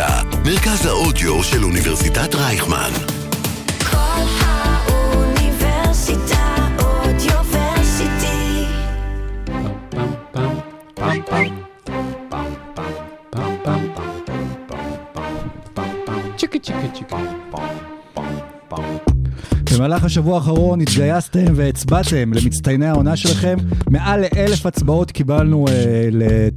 האוניברסיטה, מרכז האודיו של אוניברסיטת רייכמן. כל האוניברסיטה אודיוורסיטי. צ'יקי צ'יקי צ'יקי. במהלך השבוע האחרון התגייסתם והצבעתם למצטייני העונה שלכם. מעל לאלף הצבעות קיבלנו אה,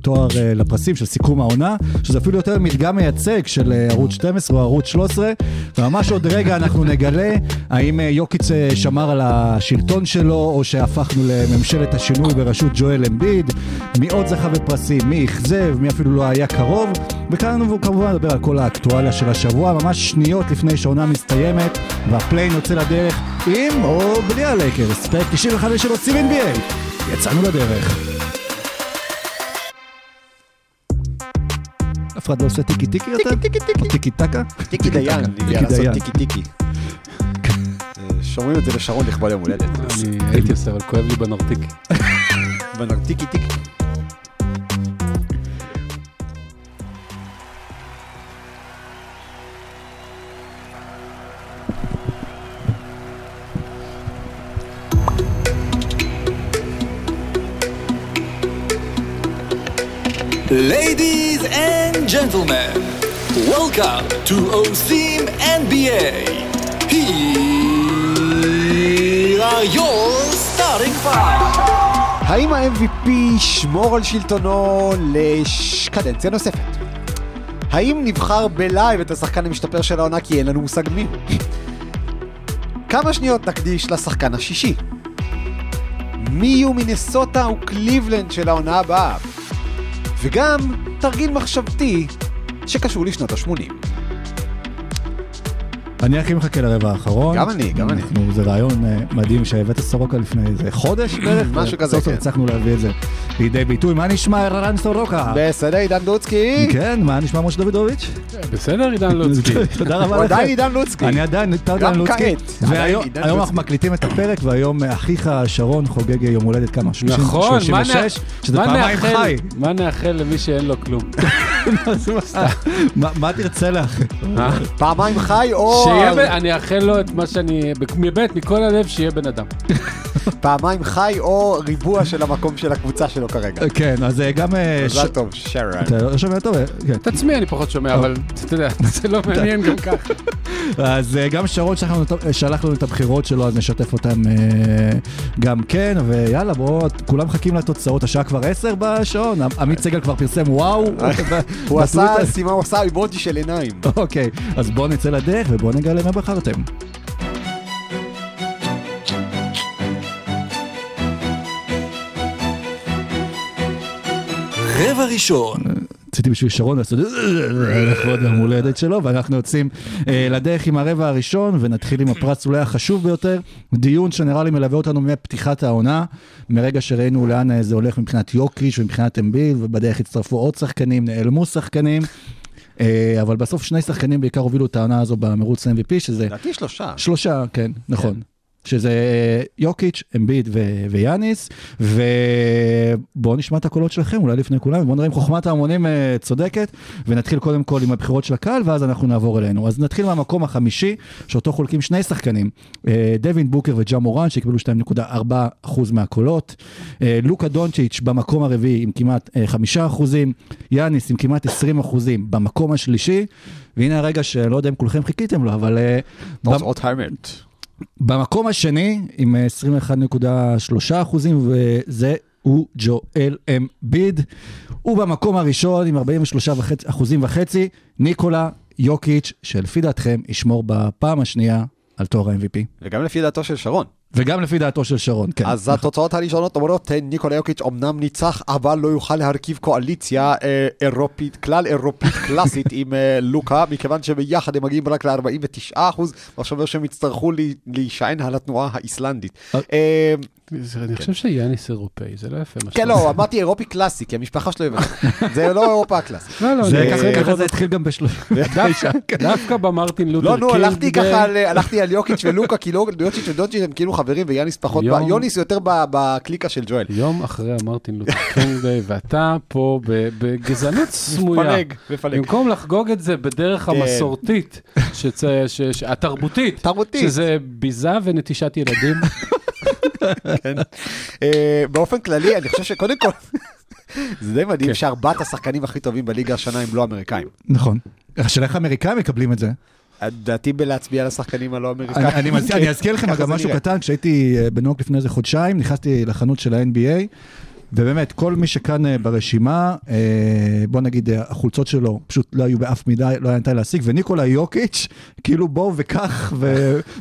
לתואר, אה, לפרסים של סיכום העונה, שזה אפילו יותר מדגם מייצג של אה, ערוץ 12 או ערוץ 13. וממש עוד רגע אנחנו נגלה האם אה, יוקיץ שמר על השלטון שלו, או שהפכנו לממשלת השינוי בראשות ג'ואל אמביד. מי עוד זכה בפרסים, מי אכזב, מי אפילו לא היה קרוב. וכאן כמובן נדבר על כל האקטואליה של השבוע, ממש שניות לפני שהעונה מסתיימת, והפליין יוצא לדרך עם או בלי הלייקרס, פרק 95 של עושים NBA. יצאנו לדרך. אף אחד לא עושה טיקי טיקי יותר? טיקי טיקי טיקי. או טיקי טקה? טיקי דיין, לעשות דיין. טיקי טיקי. אה, שומרים את זה לשרון לכבוד יום הולדת. אני הייתי עושה, אבל כואב לי בנרתיק. בנר טיקי Ladies and gentlemen, welcome to OSIM NBA. Here are your starting five. האם ה-MVP ישמור על שלטונו לקדנציה נוספת? האם נבחר בלייב את השחקן המשתפר של העונה כי אין לנו מושג מי? כמה שניות נקדיש לשחקן השישי? מי יהיו מינסוטה וקליבלנד של העונה הבאה? וגם תרגיל מחשבתי שקשור לשנות ה-80. אני הכי מחכה לרבע האחרון. גם אני, גם אני. אנחנו- זה רעיון אה, מדהים שהבאת סורוקה לפני איזה חודש בערך. משהו כזה, סוף סוף כן. הצלחנו להביא את זה לידי ביטוי. מה נשמע ערן סורוקה? בסדר, עידן לוצקי? כן, מה נשמע משה דוידוביץ'? בסדר, עידן לוצקי? תודה רבה הוא לך. עדיין עידן לוצקי. אני עדיין, גם עדיין לוצקי. כעת, והיום עידן. אנחנו מקליטים את הפרק, והיום אה, אחיך שרון חוגג יום הולדת כמה? 30, נכון, מה 36, נ- שזה מה פעמיים נאחל- חי. מה נאחל למי שאין לו כלום? מה תרצה לאחל? אה? פעמיים חי או... אני אאחל לו את מה שאני, באמת, מכל הלב, שיהיה בן אדם. פעמיים חי או ריבוע של המקום של הקבוצה שלו כרגע. כן, אז אה, גם... אה, מזל טוב, שרן. אתה לא שומע טוב? אה, כן. את עצמי אני פחות שומע, אבל אתה יודע, זה לא מעניין גם ככה. אז גם שרון שלח לנו, את- הבחירות שלו, אז נשתף אותם גם כן, ויאללה, בואו, כולם מחכים לתוצאות, השעה כבר 10 בשעון, עמ- עמית סגל כבר פרסם וואו. הוא עשה. סימן, הוא עשה אימוג'י של עיניים. אוקיי, אז בואו נצא לדרך ובואו נגלה מה בחרתם. רבע ראשון, רציתי בשביל שרון לעשות לכבוד יום הולדת שלו, ואנחנו יוצאים אה, לדרך עם הרבע הראשון, ונתחיל עם הפרס אולי החשוב ביותר, דיון שנראה לי מלווה אותנו מפתיחת העונה, מרגע שראינו לאן זה הולך מבחינת יוקיש ומבחינת אמביל, ובדרך הצטרפו עוד שחקנים, נעלמו שחקנים. אה, אבל בסוף שני שחקנים בעיקר הובילו את העונה הזו במרוץ ל-MVP, שזה לדעתי שלושה. שלושה, כן, נכון. שזה אה, יוקיץ', אמביד ו- ויאניס, ובואו נשמע את הקולות שלכם, אולי לפני כולם, ובואו נראה אם חוכמת ההמונים אה, צודקת, ונתחיל קודם כל עם הבחירות של הקהל, ואז אנחנו נעבור אלינו. אז נתחיל מהמקום החמישי, שאותו חולקים שני שחקנים, אה, דווין בוקר וג'ה מורן, שקיבלו 2.4% מהקולות, לוקה דונצ'יץ' במקום הרביעי עם כמעט אה, 5%, יאניס עם כמעט 20% במקום השלישי, והנה הרגע שלא יודע אם כולכם חיכיתם לו, אבל... תוצאות האמת. במקום השני, עם 21.3 אחוזים, וזה הוא ג'ואל אמביד. ובמקום הראשון, עם 43 וחצי- אחוזים וחצי, ניקולה יוקיץ', שלפי דעתכם ישמור בפעם השנייה על תואר ה-MVP. וגם לפי דעתו של שרון. וגם לפי דעתו של שרון, כן. אז התוצאות הראשונות אומרות, "אה, ניקולה יוקיץ' אמנם ניצח, אבל לא יוכל להרכיב קואליציה אה, אירופית, כלל אירופית קלאסית עם אה, לוקה, מכיוון שביחד הם מגיעים רק ל-49 אחוז, ועכשיו אומר שהם יצטרכו להישען על התנועה האיסלנדית. זה- אני חושב שיאניס אירופאי, זה לא יפה. מה כן, לא. אמרתי אירופי קלאסי, כי המשפחה שלו הבנת. זה לא אירופה הקלאסית. לא, לא, ככה- זה- התחיל גם בשלושים. דווקא- במרטין לותר לא, קינג. נו, הלכתי. ככה, על- הלכתי על יוקיץ' ולוקה, כי לא- יוקיץ' ודונצ'יץ' הם כאילו חברים, ויאניס פחות, יוניס יותר בקליקה של ג'ואל. יום אחרי המרטין לותר קינג Day, ואתה פה בגזענות סמויה. מפלג, מפלג. במקום לחגוג את זה בדרך כן. המסורתית, שצ- ש- ש- התרבותית, תרבותית. שזה ביזה ונטישת ילדים. אה, באופן כללי, אני חושב שקודם כל, זה די מדהים כן. שארבעת השחקנים הכי טובים בליגה השנה הם לא אמריקאים. נכון. השאלה איך האמריקאים מקבלים את זה. דעתי בלהצביע על השחקנים הלא אמריקאים. אני, אני, מז... אני אזכיר לכם גם משהו. קטן, כשהייתי אה, יורק לפני איזה חודשיים, נכנסתי לחנות של ה-NBA, ובאמת, כל מי שכאן אה, ברשימה, אה, בוא נגיד, אה, החולצות שלו פשוט לא היו באף מידה, לא היה ניתן להשיג, וניקולה יוקיץ', כאילו בואו וכך,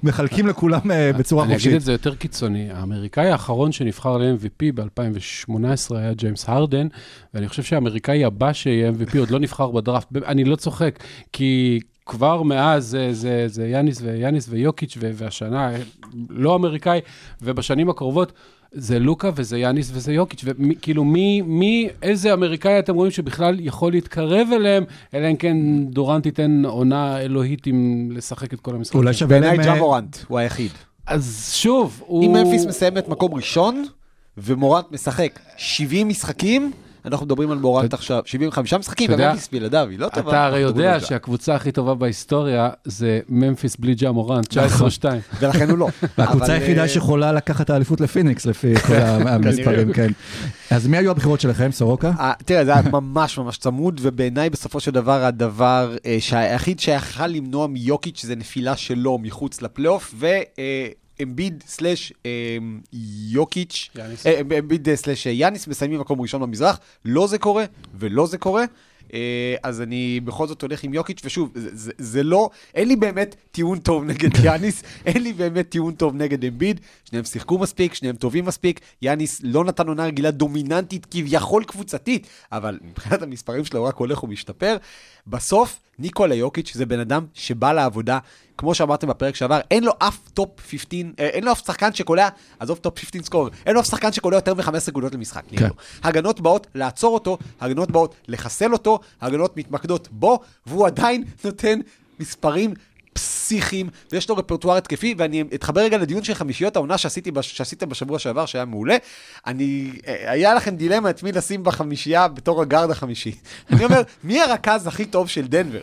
ומחלקים לכולם בצורה אני אגיד חופשית. את זה יותר קיצוני. האמריקאי האחרון שנבחר ל-MVP ב-2018 היה ג'יימס הרדן, ואני חושב שהאמריקאי הבא שיהיה MVP עוד לא נבחר בדראפט. אני לא צוחק, כי... כבר מאז זה, זה, זה יאניס ויאניס ויוקיץ' והשנה לא אמריקאי, ובשנים הקרובות זה לוקה וזה יאניס וזה יוקיץ', וכאילו מי, מי, איזה אמריקאי אתם רואים שבכלל יכול להתקרב אליהם, אלא אם כן דורנט ייתן עונה אלוהית עם לשחק את כל המשחקים. אולי שווה בעיניי להם... אה, ג'ה מורנט הוא היחיד. אז שוב, הוא... אם ממפיס מסיימת מקום ראשון, ומורנט משחק 70 משחקים, אנחנו מדברים על מורנט עכשיו, 75 משחקים, אתה יודע, וממפיס בלעדיו, היא לא טובה. אתה הרי יודע. שהקבוצה הכי טובה בהיסטוריה זה ממפיס בלי ג'ה מורנט, 19-2. ולכן הוא לא. והקבוצה היחידה אה, שיכולה לקחת את האליפות לפיניקס, לפי כל המספרים, כן. אז מי היו הבחירות שלכם, סורוקה? אה, תראה, זה היה ממש ממש צמוד, ובעיניי בסופו של דבר הדבר אה, שהיחיד שיכל למנוע מיוקיץ' זה נפילה שלו מחוץ לפלייאוף, ואמביד סלאש אה, יוקיץ'. אה, אמביד אה, סלאש יאניס מסיימים מקום ראשון במזרח, לא זה קורה ולא זה קורה. אה, אז אני בכל זאת הולך עם יוקיץ', ושוב, זה, זה, זה לא, אין לי באמת טיעון טוב נגד יאניס, אין לי באמת טיעון טוב נגד אמביד, שניהם שיחקו מספיק, שניהם טובים מספיק, יאניס לא נתן עונה רגילה דומיננטית, כביכול קבוצתית, אבל מבחינת המספרים שלו הוא רק הולך ומשתפר. בסוף, ניקולה יוקיץ' זה בן אדם שבא לעבודה, כמו שאמרתם בפרק שעבר, אין לו אף top 15, אה, אין לו אף שחקן שקולע, עזוב top 15 scorer, אין לו אף שחקן שקולע יותר מ-15 נקודות למשחק. כן. כן. הגנות באות לעצור אותו, הגנות באות לחסל אותו, הגנות מתמקדות בו, והוא עדיין נותן מספרים פסיכיים, ויש לו רפרטואר התקפי, ואני אתחבר רגע לדיון של חמישיות העונה שעשיתי, בש- שעשיתם בשבוע שעבר, שהיה מעולה. אני, אה, היה לכם דילמה את מי לשים בחמישייה בתור הגארד החמישי. אני אומר, מי הרכז הכי טוב של דנבר?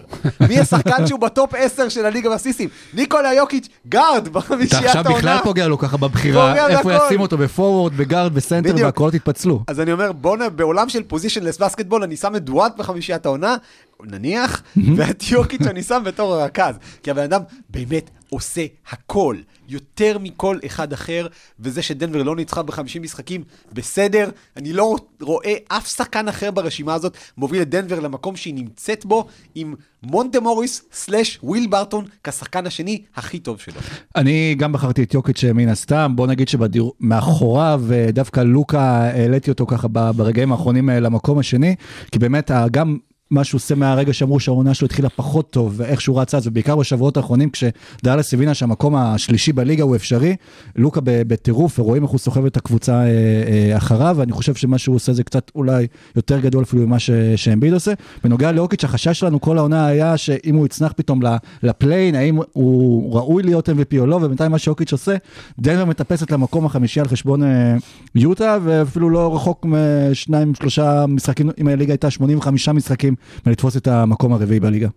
מי השחקן שהוא ב top 10 של הליגה באסיסטים? ניקולה יוקיץ', גארד אתה בחמישיית עכשיו העונה. בכלל פוגע לו ככה בבחירה, איפה. ישים אותו, בפורוורד, בגארד, בסנטר. והקולות יתפצלו. אז אני אומר, בואנה, בעולם של positionless basketball, אני שם את ג'ואל בחמישיית העונה, נניח, ואת יוקיץ' אני שם בתור הרכז. כי הבן אדם באמת עושה הכל, יותר מכל אחד אחר, וזה שדנבר לא ניצחה ב-50 משחקים, בסדר. אני לא רואה אף שחקן אחר ברשימה הזאת מוביל את דנבר למקום שהיא נמצאת בו, עם מונטה מוריס סלאש וויל ברטון כשחקן השני הכי טוב שלו. אני גם בחרתי את יוקיץ' מן הסתם, בוא נגיד שמאחוריו אה, דווקא לוקה, העליתי אותו ככה ברגעים האחרונים אה, למקום השני, כי באמת ה- גם מה שהוא עושה מהרגע שאמרו שהעונה שלו התחילה פחות טוב, ואיך שהוא רץ אז, ובעיקר בשבועות האחרונים, כשדאלס הבינה שהמקום השלישי בליגה הוא אפשרי, לוקה בטירוף, ורואים איך הוא סוחב את הקבוצה אה, אה, אחריו, ואני חושב שמה שהוא עושה זה קצת אולי יותר גדול אפילו ממה שאמביד עושה. בנוגע לאוקיץ', החשש שלנו כל העונה היה שאם הוא יצנח פתאום לפליין, האם הוא ראוי להיות MVP או לא, ובינתיים מה שאוקיץ' עושה, דנבר מטפסת למקום החמישי על חשבון אה, יוטה, ואפילו לא רחוק משניים, שלושה משחקים, אם הליגה הייתה 85 משחקים, מלתפוס את המקום הרביעי בליגה.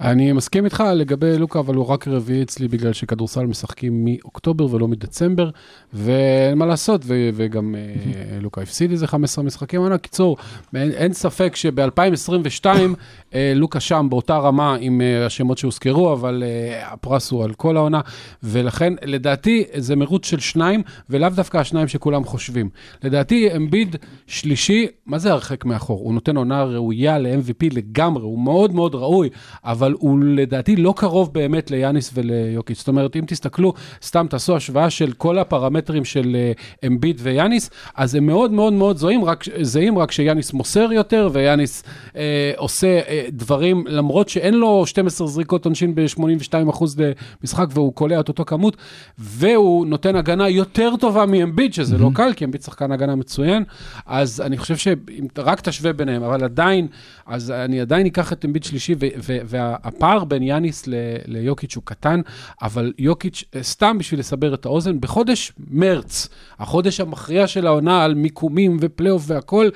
אני מסכים איתך לגבי לוקה, אבל הוא רק רביעי אצלי בגלל שכדורסל משחקים מאוקטובר ולא מדצמבר, ואין מה לעשות, ו- וגם אה, לוקה הפסיד איזה 15 משחקים. עונה, קיצור, אין, אין ספק שב-2022 אה, לוקה שם באותה רמה עם אה, השמות שהוזכרו, אבל אה, הפרס הוא על כל העונה, ולכן לדעתי זה מרוץ של שניים, ולאו דווקא השניים שכולם חושבים. לדעתי אמביד שלישי, מה זה הרחק מאחור? הוא נותן עונה ראויה ל-MVP לגמרי, הוא מאוד מאוד ראוי, אבל הוא לדעתי לא קרוב באמת ליאניס וליוקיץ'. זאת אומרת, אם תסתכלו, סתם תעשו השוואה של כל הפרמטרים של אה, אמביט ויאניס, אז הם מאוד מאוד מאוד זהים, רק, זהים, רק שיאניס מוסר יותר, ויאניס אה, עושה אה, דברים, למרות שאין לו 12 זריקות עונשין ב-82% למשחק, והוא קולע את אותו כמות, והוא נותן הגנה יותר טובה מאמביט, שזה לא קל, כי אמביט שחקן הגנה מצוין, אז אני חושב שאם רק תשווה ביניהם, אבל עדיין, אז אני עדיין אקח את אמביט שלישי, ו- ו- והפער בין יאניס ליוקיץ' הוא קטן, אבל יוקיץ', אה, סתם בשביל לסבר את האוזן, בחודש מרץ, החודש המכריע של העונה על מיקומים ופלייאוף והכל,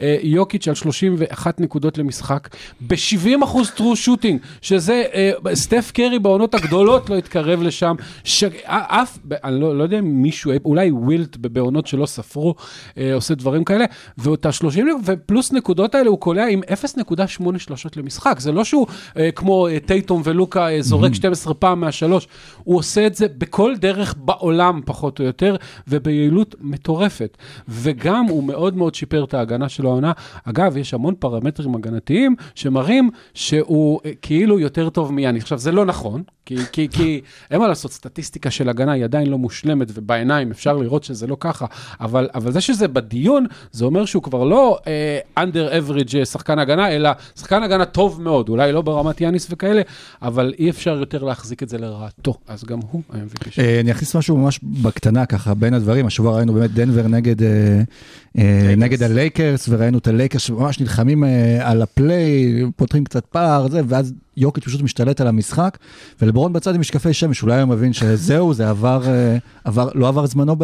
אה, יוקיץ' על 31 נקודות למשחק, ב-70 אחוז טרו שוטינג, שזה אה, סטף קרי בעונות הגדולות לא התקרב לשם, ש... אף, אני לא, לא יודע אם מישהו, אולי ווילט בעונות שלא ספרו, עושה דברים כאלה, ואת ה-30 ופלוס נקודות האלה הוא קולע עם 0.8 שלושות למשחק, זה לא שהוא כמו אה, טייטום ולוקה אה, זורק 12 פעם מהשלוש, הוא עושה את זה בכל דרך בעולם פחות או יותר, וביעילות מטורפת. וגם הוא מאוד מאוד שיפר את ההגנה שלו העונה. אגב, יש המון פרמטרים הגנתיים שמראים שהוא אה, כאילו יותר טוב מיאני. עכשיו, זה לא נכון, כי, כי, כי אין מה לעשות, סטטיסטיקה של הגנה היא עדיין לא מושלמת, ובעיניים אפשר לראות שזה לא ככה, אבל, אבל זה שזה בדיון, זה אומר שהוא כבר לא uh, under average אה, שחקן הגנה, אלא שחקן הגנה טוב מאוד, אולי לא ברמת יאניס וכאלה, אבל אי אפשר יותר להחזיק את זה לרעתו, אז גם הוא ה-MVP שלו. אה, אני אכניס משהו ממש בקטנה ככה בין הדברים, השבוע ראינו באמת דנבר נגד, אה, אה, הלייקרס, וראינו את הלייקרס שממש נלחמים על ה play-in, פותחים קצת פער, זה, ואז יוקיץ' פשוט משתלט על המשחק, ולברון בצד עם משקפי שמש, אולי הוא מבין שזהו, זה עבר, עבר, לא עבר זמנו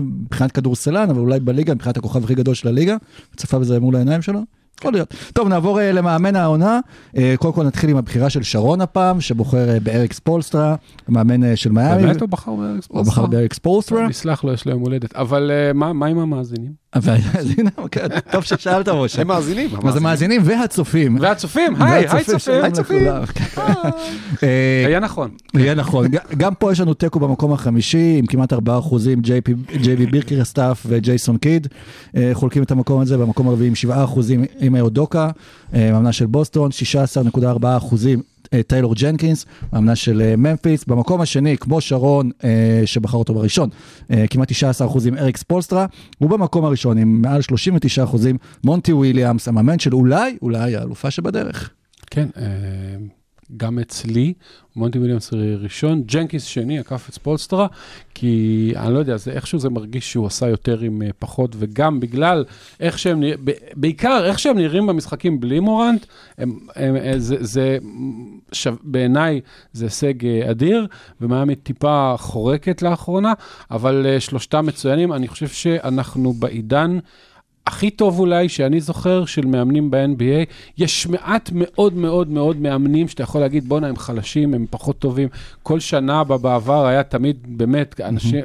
מבחינת כדורסלן, אבל אולי בליגה, מבחינת הכוכב הכי גדול של הליגה, צפה בזה מול העיניים שלו. יכול להיות. טוב, נעבור אה, למאמן העונה. אה, קודם כל נתחיל עם הבחירה של שרון הפעם, שבוחר אה, באריק ספולסטרה, המאמן אה, של מיאמי. באמת הוא בחר באריקס הוא בחר באריק ספולסטרה. נסלח לו, יש לו יום הולדת. אבל מה עם המאזינים? אוקיי, טוב ששאלת, משה. הם מאזינים. מה זה מאזינים והצופים. והצופים, היי, היי צופים. שלום לכולם. אה, היה נכון. יהיה נכון, גם פה יש לנו תיקו במקום החמישי, עם כמעט 4 אחוזים, ג'יי בי ביקרסטאף וג'ייסון קיד, חולקים את המקום הזה, במקום הרביעי עם 7 אחוזים עם אודוקה, אה, מאמנה של בוסטון, 16.4 אחוזים. אה, טיילור ג'נקינס, מאמנה של אה, ממפיס, במקום השני, כמו שרון, שבחר אותו בראשון, כמעט 19 אחוזים אריק ספולסטרה, ובמקום הראשון עם מעל 39 אחוזים, מונטי וויליאמס, המאמן של אולי, אולי האלופה שבדרך. כן, גם אצלי, מונטי וויליאמס ראשון, ג'נקיס שני, עקף את ספולסטרה, כי אני לא יודע, זה איכשהו זה מרגיש שהוא עשה יותר עם אה, פחות, וגם בגלל איך שהם, נרא- ב- בעיקר איך שהם נראים במשחקים בלי מורנט, הם, הם, אה, זה, זה שו, בעיניי זה הישג אה, אדיר, ומיאמי טיפה חורקת לאחרונה, אבל שלושתם מצוינים, אני חושב שאנחנו בעידן... הכי טוב אולי שאני זוכר של מאמנים ב-NBA, יש מעט מאוד מאוד מאוד מאמנים שאתה יכול להגיד, בואנה, הם חלשים, הם פחות טובים. כל שנה בעבר היה תמיד באמת אנשים,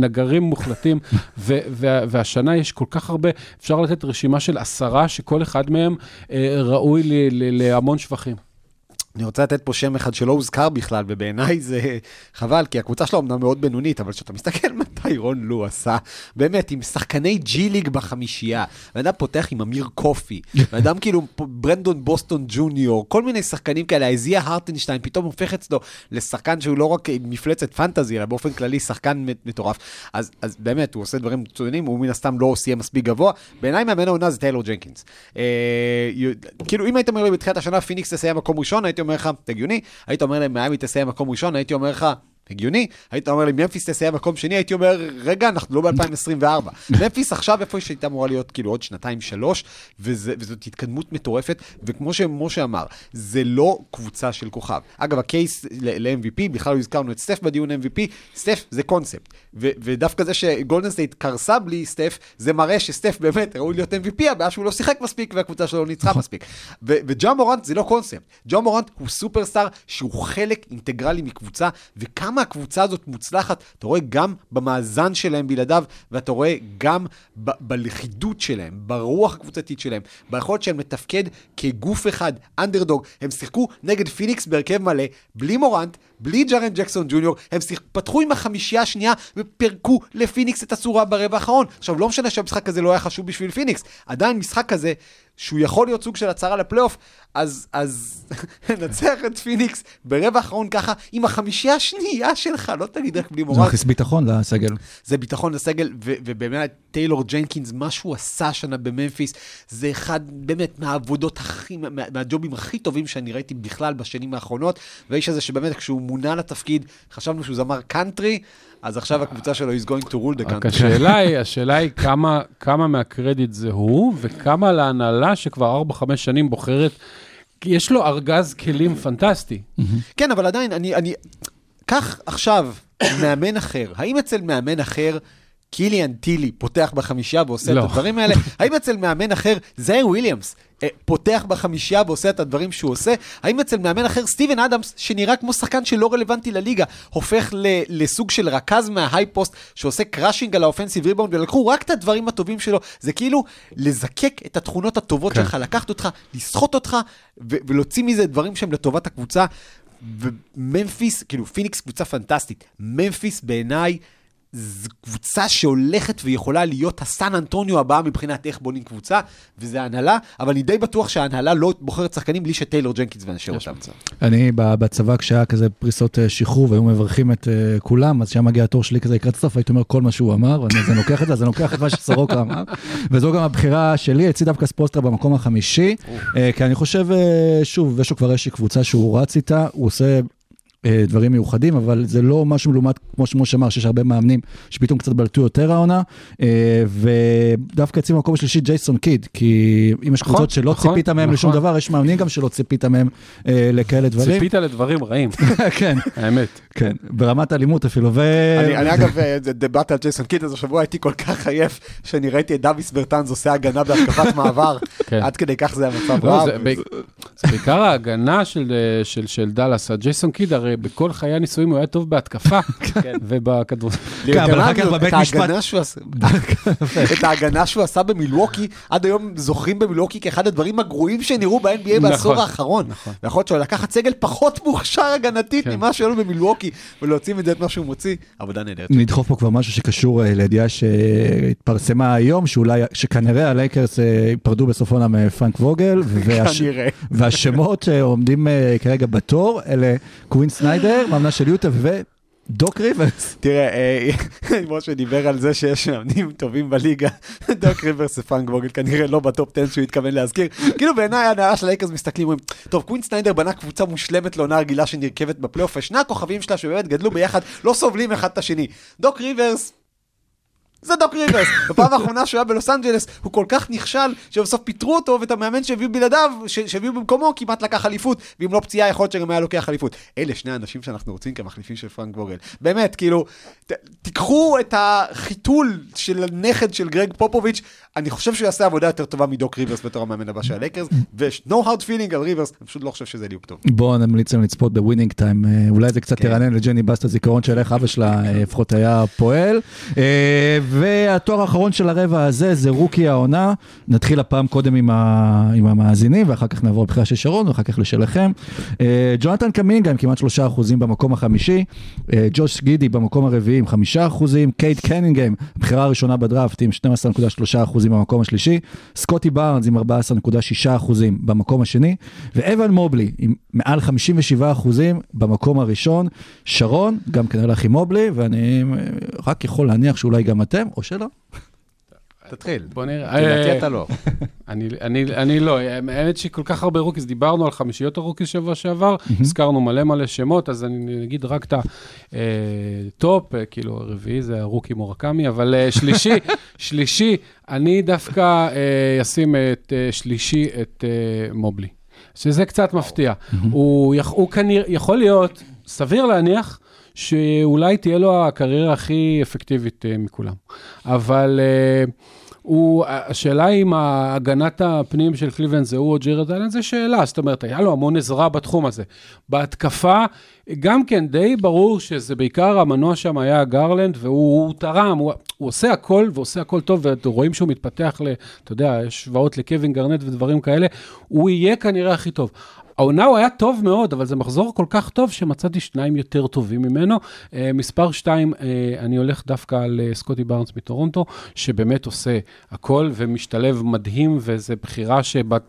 נגרים מוחלטים, ו- וה- והשנה יש כל כך הרבה, אפשר לתת רשימה של עשרה שכל אחד מהם אה, ראוי להמון שבחים. אני רוצה לתת פה שם אחד שלא הוזכר בכלל, ובעיניי זה חבל, כי הקבוצה שלו אמנם מאוד בינונית, אבל כשאתה מסתכל מה טיירון לו עשה, באמת, עם שחקני ג'י ליג בחמישייה, בן אדם פותח עם אמיר קופי, בן אדם כאילו ברנדון בוסטון ג'וניור, כל מיני שחקנים כאלה, אייזאה הרטנשטיין, פתאום הופך אצלו לשחקן שהוא לא רק מפלצת fantasy, אלא באופן כללי שחקן מטורף. אז, אז באמת, הוא עושה דברים מצוינים, הוא מן הסתם לא סיים מספיק גבוה. בעיניי מאמן העונה זה טיילור ג'נקינס. אה, כאילו, אם היית אומר לי בתחילת השנה פיניקס תסיים מקום ראשון, הייתי אומר לך, הגיוני. היית אומר להם, מיאמי תסיים מקום ראשון, הייתי אומר לך, הגיוני. היית אומר לי, ממפיס תסיים מקום שני, הייתי אומר, רגע, אנחנו לא ב-2024. ממפיס עכשיו איפה שהייתה אמורה להיות, כאילו, עוד שנתיים, שלוש, וזה, וזאת התקדמות מטורפת, וכמו שמשה אמר, זה לא קבוצה של כוכב. אגב, ה case ל-MVP, בכלל לא הזכרנו את סטף בדיון MVP, סטף זה קונספט. ו- ודווקא זה שגולדן סטייט קרסה בלי סטף, זה מראה שסטף באמת ראוי להיות MVP, הבעיה שהוא לא שיחק מספיק והקבוצה שלו לא ניצחה מספיק. ו- וג'ה מורנט זה לא קונספט. ג'ה מורנט הוא סופרסטאר שהוא חלק אינטגרלי מקבוצה, וכמה הקבוצה הזאת מוצלחת, אתה רואה גם במאזן שלהם בלעדיו, ואתה רואה גם ב- בלכידות שלהם, ברוח הקבוצתית שלהם, ביכולת שלהם לתפקד כגוף אחד, אנדרדוג. הם שיחקו נגד פיניקס בהרכב מלא, בלי מורנט, בלי ג'ארן ג'קסון ג'וניור, הם פתחו עם החמישייה השנייה ופירקו לפיניקס את הצורה ברבע האחרון. עכשיו, לא משנה שהמשחק הזה לא היה חשוב בשביל פיניקס, עדיין משחק כזה, שהוא יכול להיות סוג של הצהרה לפלייאוף, אז, אז ננצח את פיניקס ברבע האחרון ככה, עם החמישייה השנייה שלך, לא תגיד רק בלי זה מורל. מכניס ביטחון לסגל. זה ביטחון לסגל, ו- ובאמת טיילור ג'נקינס, מה שהוא עשה השנה בממפיס, זה אחד באמת מהעבודות הכי, מה, מהג'ובים הכי טובים שאני ראיתי בכלל בשנים האחרונות, והאיש הזה שבאמת כשהוא מונה לתפקיד, חשבנו שהוא זמר קאנטרי, אז עכשיו הקבוצה שלו is going to rule the רק country. השאלה היא, השאלה היא כמה, כמה מהקרדיט זה הוא, וכמה להנהלה שכבר 4-5 שנים בוחרת, יש לו ארגז כלים פנטסטי. כן, אבל עדיין, אני, אני... קח עכשיו מאמן אחר, האם אצל מאמן אחר... קיליאן טילי פותח בחמישייה ועושה לא. את הדברים האלה? האם אצל מאמן אחר זייר וויליאמס פותח בחמישייה ועושה את הדברים שהוא עושה? האם אצל מאמן אחר סטיבן אדמס, שנראה כמו שחקן שלא רלוונטי לליגה, הופך ל- לסוג של רכז מה high post שעושה crashing על ה offensive rebound ולקחו רק את הדברים הטובים שלו? זה כאילו לזקק את התכונות הטובות כן. שלך, לקחת אותך, לסחוט אותך ו- ולהוציא מזה דברים שהם לטובת הקבוצה. וממפיס, כאילו פיניקס קבוצה פנטסטית. ממפיס בעיניי זו קבוצה שהולכת ויכולה להיות הסן אנטוניו הבאה מבחינת איך בונים קבוצה, וזה ההנהלה, אבל אני די בטוח שההנהלה לא בוחרת שחקנים בלי שטיילור ג'נקינס מאשר אותם. אני בצבא, כשהיה כזה פריסות אה, שחרור והיו מברכים את אה, כולם, אז כשהיה מגיע התור שלי כזה לקראת הסוף, הייתי אומר כל מה שהוא אמר, ואני אז אני לוקח את זה, אז אני לוקח את מה שסורוקה אמר. וזו גם הבחירה שלי, אצלי דווקא ספולסטרה במקום החמישי, אה, כי אני חושב, שוב, ושו כבר איזושהי קבוצה שהוא רץ איתה, הוא עושה... אה, דברים מיוחדים, אבל זה לא משהו לעומת, כמו שמשה אמר, שיש הרבה מאמנים שפתאום קצת בלטו יותר העונה, אה, ודווקא אצלי במקום השלישי ג'ייסון קיד, כי אם יש נכון, קבוצות שלא נכון, ציפית מהם לשום נכון. דבר, יש מאמנים גם שלא ציפית מהם אה, לכאלה דברים. ציפית לדברים רעים, כן, האמת. כן, ברמת אלימות אפילו, ו... אני, אני אגב, זה- דיברת על ג'ייסון קיד, אז השבוע הייתי כל כך עייף, שאני ראיתי את דוויס ברטנז עושה הגנה בהתקפת מעבר, כן. עד כדי כך זה המצב לא, רע. זה בעיק- זה בעיקר ההגנה של, של, של דאלאס. הג'ייסון קיד, הרי בכל חיי הנישואים הוא היה טוב בהתקפה. כן, אבל אחר כך ליתרה בבית את משפט- ההגנה שהוא עשה- את ההגנה שהוא עשה במילווקי, עד היום זוכרים במילווקי כאחד הדברים הגרועים שנראו ב-NBA בעשור נכון, האחרון. נכון. ויכול להיות שהוא לקחת סגל פחות מוכשר הגנתית כן. ממה שהיה לו במילווקי, ולהוציא מזה את מה שהוא מוציא, עבודה נהדרת. נדחוף פה כבר משהו שקשור אה, לידיעה שהתפרסמה היום, שכנראה הלייקרס אה, ייפרדו בסוף עונה מפרנק ווגל. והשמות שעומדים אה, כרגע בתור, אלה קווין סניידר, מאמנה של יוטה ודוק ריברס. תראה, אה, משה דיבר על זה שיש מאמנים טובים בליגה, דוק ריברס ופרנק ווגל כנראה לא בטופ 10 שהוא התכוון להזכיר. כאילו בעיניי הנהלה של לייקרס מסתכלים, אומרים, טוב, קווין סניידר בנה קבוצה מושלמת לעונה רגילה שנרקבת בפלייאוף, ושני הכוכבים שלה שבאמת גדלו ביחד, לא סובלים אחד את השני. דוק ריברס... זה דוק ריברס. בפעם האחרונה שהוא היה בלוס אנג'לס, הוא כל כך נכשל, שבסוף פיטרו אותו, ואת המאמן שהביאו בלעדיו, שהביאו במקומו, כמעט לקח אליפות, ואם לא פציעה, יכול להיות שגם היה לוקח אליפות. אלה שני האנשים שאנחנו רוצים כמחליפים של פרנק ווגל. באמת, כאילו, ת, תיקחו את החיתול של הנכד של גרג פופוביץ', אני חושב שהוא יעשה עבודה יותר טובה מדוק ריברס בתור המאמן הבא של הלייקרס, ו-no hard feeling על ריברס, אני פשוט לא חושב שזה ליהוק טוב. בואו נמליץ להם לצפות ב Winning Time, אה, אולי זה קצת כן. תרענן לג'ני בסט הזיכרון של איך אבא שלה אה, לפחות היה פועל. אה, והתואר האחרון של הרבע הזה זה רוקי העונה. נתחיל הפעם קודם עם, ה... עם המאזינים, ואחר כך נעבור לבחירה של שרון, ואחר כך לשלכם. ג'ונתן קמינגה עם כמעט שלושה אחוזים במקום החמישי, ג'וש גידי במקום הרביעי עם חמישה אחוזים, קייט קנינגהם, הבחירה הראשונה בדראפט עם 12.3 אחוזים במקום השלישי, סקוטי בארנס עם 14.6 אחוזים במקום השני, ואבן מובלי עם מעל 57 אחוזים במקום הראשון. שרון, גם כנראה ילך עם מובלי, ואני רק יכול להניח שאולי גם אתם, או שלא. תתחיל. בוא נראה. כי לדעתי אה, אתה לא. אני, לא, האמת שכל כך הרבה rookies, דיברנו על חמישיות ה rookies שבוע שעבר, הזכרנו מלא מלא שמות, אז אני אגיד רק את הטופ, כאילו רביעי זה הרוקי מורקמי, אבל אה, שלישי, שלישי, אני דווקא אה, אשים את אה, שלישי את אה, מובלי, שזה קצת מפתיע. הוא, הוא כנראה, יכול להיות, סביר להניח, שאולי תהיה לו הקריירה הכי אפקטיבית אה, מכולם. אבל אה, הוא, השאלה אם הגנת הפנים של קליבלנד זה הוא או ג'רד אלן, זה שאלה. זאת אומרת, היה לו המון עזרה בתחום הזה. בהתקפה, גם כן, די ברור שזה בעיקר המנוע שם היה גרלנד, והוא הוא תרם, הוא, הוא עושה הכל, ועושה הכל טוב, ורואים שהוא מתפתח ל... אתה יודע, השוואות לקווין גרנט ודברים כאלה, הוא יהיה כנראה הכי טוב. העונה הוא היה טוב מאוד, אבל זה מחזור כל כך טוב שמצאתי שניים יותר טובים ממנו. אה, מספר שתיים, אה, אני הולך דווקא על אה, סקוטי בארנס מטורונטו, שבאמת עושה הכל ומשתלב מדהים, וזו בחירה שבת...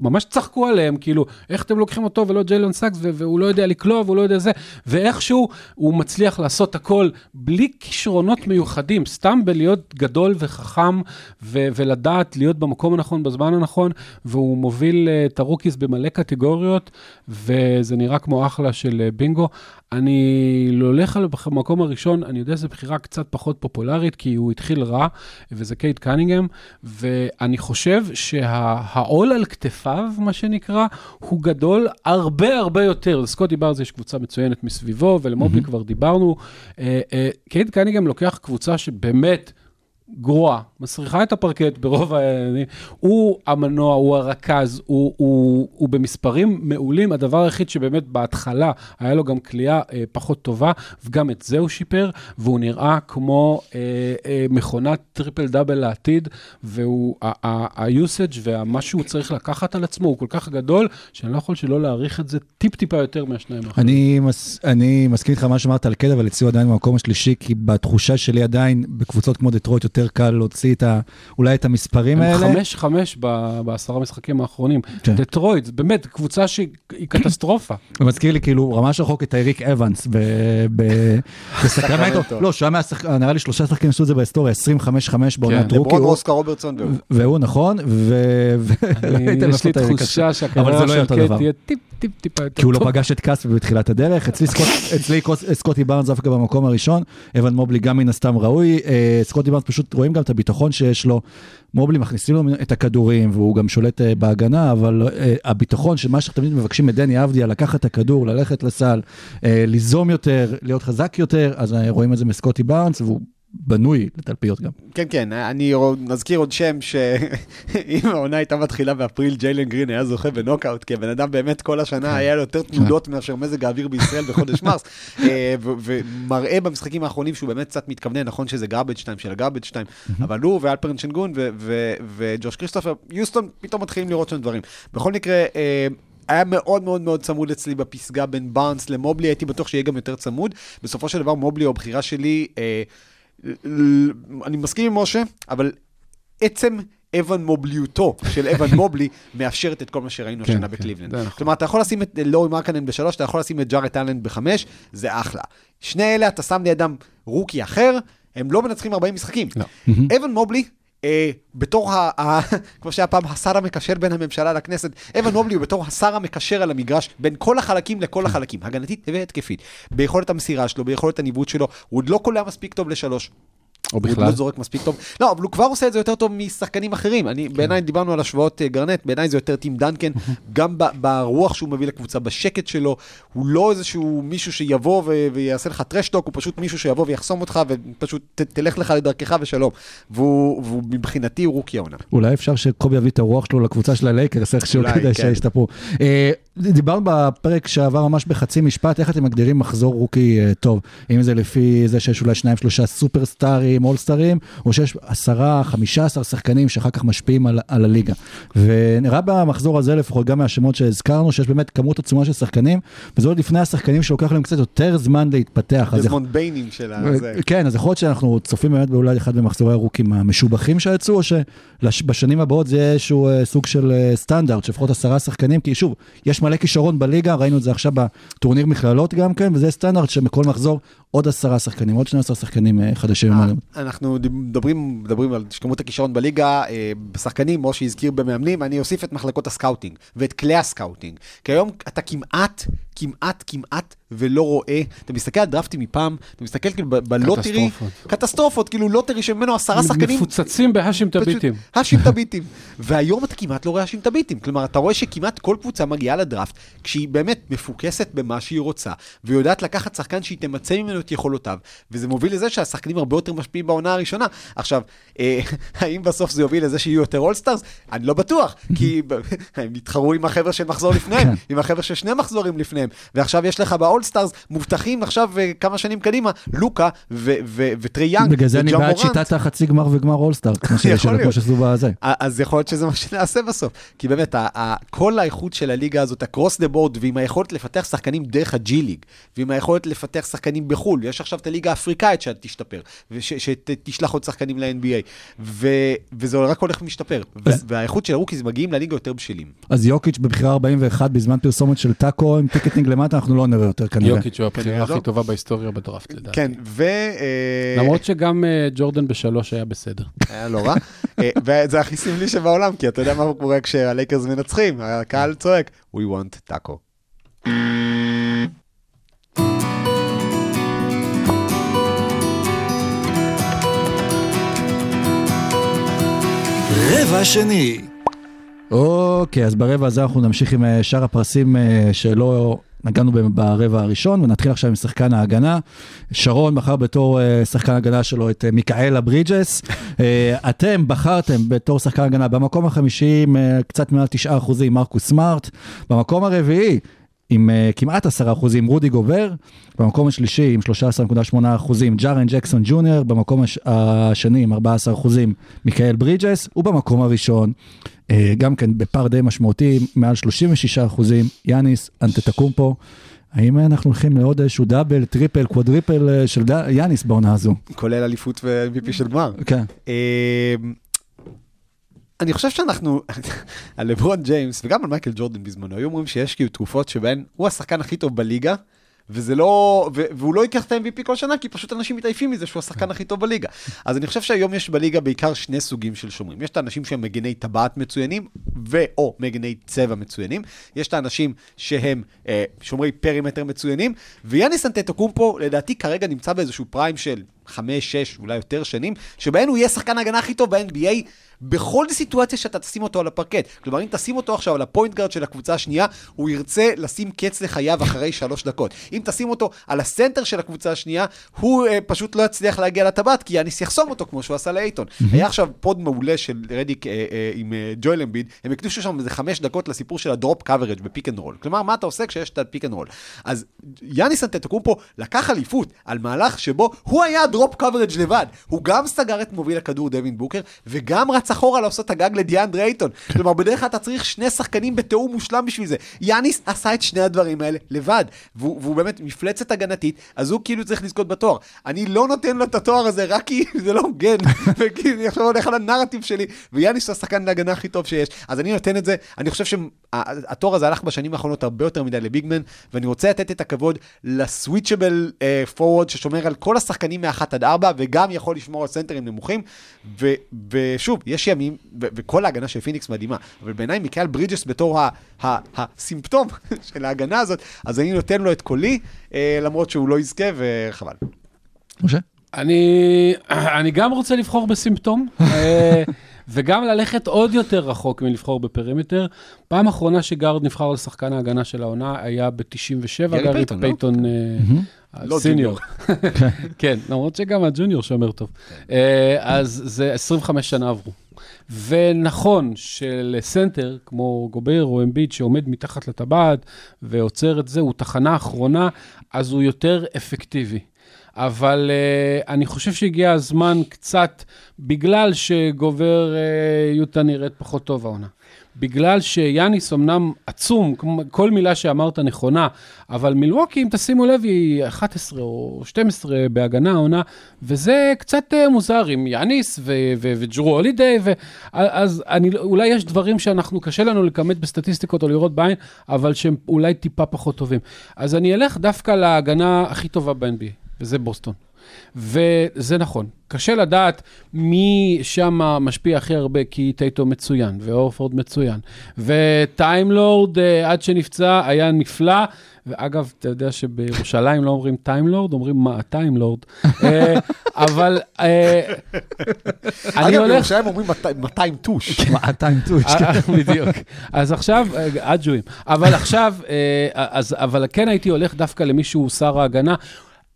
ממש צחקו עליהם, כאילו, איך אתם לוקחים אותו ולא ג'יילון סאקס, והוא לא יודע לקלוע והוא לא יודע זה, ואיכשהו הוא מצליח לעשות הכל בלי כישרונות מיוחדים, סתם בלהיות גדול וחכם, ו- ולדעת להיות במקום הנכון בזמן הנכון, והוא מוביל אה, את ה rookies במלא קטגוריות, וזה נראה כמו אחלה של אה, בינגו. אני לא הולך על המקום הראשון, אני יודע שזו בחירה קצת פחות פופולרית, כי הוא התחיל רע, וזה קייד קנינגהם, ואני חושב שהעול על כתפיו, מה שנקרא, הוא גדול הרבה הרבה יותר. לסקוטי בארנס יש קבוצה מצוינת מסביבו, ולמובלי כבר דיברנו. אה, אה, קייד קנינגהם לוקח קבוצה שבאמת... גרועה, מסריחה את הפרקט ברוב העניינים, הוא המנוע, הוא הרכז, הוא, הוא, הוא במספרים מעולים, הדבר היחיד שבאמת בהתחלה היה לו גם קליעה אה, פחות טובה, וגם את זה הוא שיפר, והוא נראה כמו אה, אה, מכונת טריפל דאבל לעתיד, ה-usage ומה שהוא צריך לקחת על עצמו הוא כל כך גדול, שאני לא יכול שלא להעריך את זה טיפ-טיפה יותר מהשניים האחרים. אני, מס, אני מסכים איתך מה שאמרת על קייד, אבל אצלי הוא עדיין במקום השלישי, כי בתחושה שלי עדיין, בקבוצות כמו דטרויט יותר קל להוציא את ה, אולי את המספרים הם האלה. חמש חמש ב- בעשרה משחקים האחרונים. כן. דטרויט, זה באמת קבוצה שהיא היא קטסטרופה. זה מזכיר לי כאילו ממש רחוק את טייריק אוונס ב- ב- בסקרמנטו. סקרמנטו. לא, שהוא היה מהשחק... נראה לי שלושה שחקנים עשו את זה בהיסטוריה, 25-5 בעונת כן. rookie. לברון אוסקר רוברטסון והוא. נכון, ו... יש לי תחושה שהקריירה לא של דבר. תהיה טיפ טיפ טיפה יותר כי הוא לא טוב. פגש את קאספי בתחילת הדרך, אצלי, קוס- סקוטי בארנס דווקא במקום הראשון, אבן מובלי גם מן הסתם ראוי, אה, סקוטי בארנס פשוט רואים גם את הביטחון שיש לו, מובלי מכניסים לו את הכדורים והוא גם שולט אה, בהגנה, אבל אה, הביטחון שמה שתמיד מבקשים מדני אבדיה, לקחת את הכדור, ללכת לסל, אה, ליזום יותר, להיות חזק יותר, אז רואים את זה מסקוטי בארנס והוא בנוי לתלפיות גם. כן, כן, אני מזכיר עוד שם שאם העונה הייתה מתחילה באפריל, ג'יילן גרין היה זוכה בנוקאוט, כי הבן אדם באמת כל השנה היה לו יותר תנודות מאשר מזג האוויר בישראל בחודש מרס, אה, ומראה במשחקים האחרונים שהוא באמת קצת מתכוונן, נכון שזה garbage time של ה garbage time, אבל הוא ואלפרן שנגון וג'וש כריסטופר, יוסטון פתאום מתחילים לראות שם דברים. בכל מקרה, אה, היה מאוד מאוד מאוד צמוד אצלי בפסגה בין בארנס למובלי, הייתי בטוח שיהיה גם יותר צמוד. בסופו של דבר מובלי הוא הבחירה שלי, אה, אני מסכים עם משה, אבל עצם אבן מובליותו של אבן מובלי מאפשרת את כל מה שראינו כן, השנה כן, בקליבלנד. זה נכון. כלומר, אתה יכול לשים את לורי מרקנן בשלוש, אתה יכול לשים את ג'ארט אלן בחמש, זה אחלה. שני אלה, אתה שם לידם רוקי אחר, הם לא מנצחים 40 משחקים. לא. אבן מובלי, אה, בתור, ה, ה, כמו שהיה פעם, השר המקשר בין הממשלה לכנסת, אבן מובלי הוא בתור השר המקשר על המגרש בין כל החלקים לכל החלקים, הגנתית והתקפית. ביכולת המסירה שלו, ביכולת הניווט שלו, הוא עוד לא קולע מספיק טוב לשלוש. או הוא בכלל. לא זורק מספיק טוב. לא, אבל הוא כבר עושה את זה יותר טוב משחקנים אחרים. אני, כן. בעיניי דיברנו על השוואות אה, גרנט, בעיניי זה יותר טים דנקן, גם ב- ברוח שהוא מביא לקבוצה, בשקט שלו. הוא לא איזשהו מישהו שיבוא ו- ויעשה לך trash talk, הוא פשוט מישהו שיבוא ויחסום אותך ופשוט ת- תלך לך לדרכך ושלום. והוא, והוא מבחינתי הוא rookie העונה. אולי אפשר שקובי יביא את הרוח שלו לקבוצה של הלייקרס, איכשהו כדי כן. שישתפרו. אה, דיברנו בפרק שעבר ממש בחצי משפט, איך אתם מגדירים מחזור רוקי אה, טוב? אם זה לפי זה שיש אולי שניים שלושה סופרסטארים, אולסטארים, או שיש עשרה, חמישה עשר שחקנים שאחר כך משפיעים על, על הליגה. ונראה במחזור הזה לפחות, גם מהשמות שהזכרנו, שיש באמת כמות עצומה של שחקנים, וזה עוד לפני השחקנים שלוקח להם קצת יותר זמן להתפתח. אז דזמונד ביינים של הזה. כן, אז יכול להיות שאנחנו צופים באמת באולי אחד ממחזורי הרוקים המשובחים שיצאו, או שבשנים הבאות זה יהיה איזשהו אה, סוג של אה, סטנדרט, שלפחות עשרה שחקנים, כי שוב, יש מלא כישרון בליגה, ראינו את זה עכשיו בטורניר מכללות גם כן, וזה סטנדרט שבכל מחזור עוד עשרה שחקנים, עוד 12 שחקנים אה, חדשים. אנחנו מדברים, מדברים על כמות הכישרון בליגה, אה, בשחקנים, משה הזכיר במאמנים, אני אוסיף את מחלקות ה scouting ואת כלי ה scouting. כי היום אתה כמעט, כמעט, כמעט ולא רואה, אתה מסתכל על דראפטים מפעם, אתה מסתכל כאילו ב lottery, קטסטרופות. קטסטרופות, כאילו lottery שממנו עשרה שחקנים. מפוצצים בהאשים ת'ביטים. פשוט האשים ת'ביטים. והיום אתה כמעט לא רואה האשים ת'ביטים. כלומר, אתה רואה שכמעט כל קבוצה מגיעה לדראפט כשהיא באמת מפוקסת במה שהיא רוצה, ויודעת לקחת שחקן שהיא תמצה ממנו את יכולותיו, וזה מוביל לזה שהשחקנים הרבה יותר משפיעים בעונה הראשונה. עכשיו, אה, האם בסוף זה יוביל לזה שיהיו יותר all-stars? אני לא בטוח, כי הם יתחרו עם החבר'ה של מחזור לפניהם, עם החבר'ה של שני מחזורים לפניהם, ועכשיו יש לך ב all-stars ה all-stars מובטחים עכשיו אה, כמה שנים קדימה, לוקה וטרי יאנג בגלל זה אני וג'א בעד. שיטת החצי גמר וגמר all-star, כמו. שעשו בזה. אז יכול להיות שזה מה שנעשה בסוף. כי באמת, כל האיכות של הליגה הזאת, across the board, ועם היכולת לפתח שחקנים דרך ה G League, ועם היכולת לפתח שחקנים בחו"ל, יש עכשיו את הליגה האפריקאית שתשתפר, ושתשלח עוד שחקנים ל-NBA, וזה רק הולך ומשתפר. והאיכות של ה rookies מגיעים לליגה יותר בשלים. אז יוקיץ' בבחירה 41 בזמן פרסומת של טאקו בל עם ticker למטה, אנחנו לא נראה יותר כנראה. יוקיץ' הוא הבחירה הכי לא. טובה בהיסטוריה בדראפט, לדעתי. כן, ו... אה, למרות שגם אה, ג'ורדן בשלוש היה בסדר. היה לא רע. אה, וזה הכי סמלי שבעולם, כי אתה יודע מה קורה כשהלייקרס מנצחים, הקהל צועק, We want taco. רבע שני. אוקיי, אז ברבע הזה אנחנו נמשיך עם שאר הפרסים שלא נגענו ברבע הראשון, ונתחיל עכשיו עם שחקן ההגנה. שרון בחר בתור אה, שחקן ההגנה שלו את אה, מיכאלה ברידג'ס. אה, אתם בחרתם בתור שחקן הגנה במקום החמישי עם קצת מעל 9 אחוזים מרקוס סמארט. במקום הרביעי עם uh, כמעט 10 אחוזים רודי גובר, במקום השלישי עם 13.8 אחוזים ג'ארן ג'קסון ג'וניור, במקום הש... השני עם 14 אחוזים מיכאל ברידג'ס, ובמקום הראשון, גם כן בפער די משמעותי, מעל 36 אחוזים, יאניס אנטטקומפו. האם אנחנו הולכים לעוד איזשהו double, triple, quadruple אה, של ד... יאניס בעונה הזו? כולל אליפות ו-MVP של גמר. כן. אה, אני חושב שאנחנו, על לברון ג'יימס וגם על מייקל ג'ורדן בזמנו, היו אומרים שיש כאילו תקופות שבהן הוא השחקן הכי טוב בליגה, וזה לא, והוא לא ייקח את ה-MVP כל שנה, כי פשוט אנשים מתעייפים מזה שהוא השחקן הכי טוב בליגה. אז אני חושב שהיום יש בליגה בעיקר שני סוגים של שומרים. יש את האנשים שהם מגני טבעת מצוינים, ו/או מגני צבע מצוינים. יש את האנשים שהם אה, שומרי perimeter מצוינים, ויאניס אנטטוקומפו לדעתי כרגע נמצא באיזשהו prime של חמש, שש, אולי יותר שנים, שבהן הוא יהיה שחקן ההגנה הכי טוב ב-NBA בכל סיטואציה שאתה תשים אותו על הפרקט. כלומר, אם תשים אותו עכשיו על ה point guard של הקבוצה השנייה, הוא ירצה לשים קץ לחייו אחרי שלוש דקות. אם תשים אותו על ה center של הקבוצה השנייה, הוא uh, פשוט לא יצליח להגיע לטבעת, כי יאניס יחסום אותו כמו שהוא עשה לאייטון. היה עכשיו pod מעולה של רדיק uh, uh, עם uh, ג'ויל אמביד, הם הקדישו שם איזה חמש דקות לסיפור של ה drop coverage ב pick and roll. כלומר, מה אתה עושה כשיש את ה pick and roll? אז יאניס אנטטוקומפו לקח אליפות על מהלך שבו הוא היה drop coverage לבד. הוא גם סגר את מוביל הכדור דווין בוקר, וגם רץ אחורה לעשות את הגג לדיאנדרה אייטון. כלומר, בדרך כלל אתה צריך שני שחקנים בתיאום מושלם בשביל זה. יאניס עשה את שני הדברים האלה לבד, והוא, והוא באמת מפלצת הגנתית, אז הוא כאילו צריך לזכות בתואר. אני לא נותן לו את התואר הזה רק כי זה לא הוגן, וכי אני עכשיו הולך על הנרטיב שלי, ויאניס הוא השחקן להגנה הכי טוב שיש. אז אני נותן את זה, אני חושב שהתואר הזה הלך בשנים האחרונות הרבה יותר מדי ל big man, ואני רוצה לתת את הכבוד ל switchable forward, ששומר על כל השחקנים מ-1 עד 4, וגם יכול לשמור על סנטרים נמוכים, ו- ושוב, יש ימים, ו- וכל ההגנה של פיניקס מדהימה, אבל בעיניי מיקאל ברידג'ס בתור ה- ה- הסימפטום של ההגנה הזאת, אז אני נותן לו את קולי, אה, למרות שהוא לא יזכה, וחבל. משה? אני, אני גם רוצה לבחור בסימפטום, אה, וגם ללכת עוד יותר רחוק מלבחור ב perimeter. פעם אחרונה ש guard נבחר לשחקן ההגנה של העונה היה ב-97, גרי גארי פייטון, לא? אה, לא ה senior. כן, למרות שגם ה junior שומר טוב. אה, אז זה 25 שנה עברו. ונכון של center, כמו גובר או אמביד, שעומד מתחת לטבעת ועוצר את זה, הוא תחנה אחרונה, אז הוא יותר אפקטיבי. אבל uh, אני חושב שהגיע הזמן קצת, בגלל שגובר uh, יוטה נראית פחות טוב העונה. בגלל שיאניס אמנם עצום, כל מילה שאמרת נכונה, אבל מילווקי, אם תשימו לב, היא 11 או 12 בהגנה העונה, וזה קצת uh, מוזר עם יאניס וג'רו הולידיי, ו- אז אני, אולי יש דברים שאנחנו, קשה לנו לכמת בסטטיסטיקות או לראות בעין, אבל שהם אולי טיפה פחות טובים. אז אני אלך דווקא להגנה הכי טובה ב-NBA. וזה בוסטון. וזה נכון, קשה לדעת מי שם משפיע הכי הרבה, כי טייטום מצוין, והורפורד מצוין, ו Time Lord אה, עד שנפצע היה נפלא, ואגב, אתה יודע שבירושלים לא אומרים Time Lord, אומרים מה ה Time Lord, אה, אבל אה, אני אגב, הולך... בירושלים אומרים 200 טוש. 200 טוש. אה, בדיוק. אז עכשיו, אה, אג'ואים. אבל עכשיו, אבל כן הייתי הולך דווקא למישהו שר ההגנה.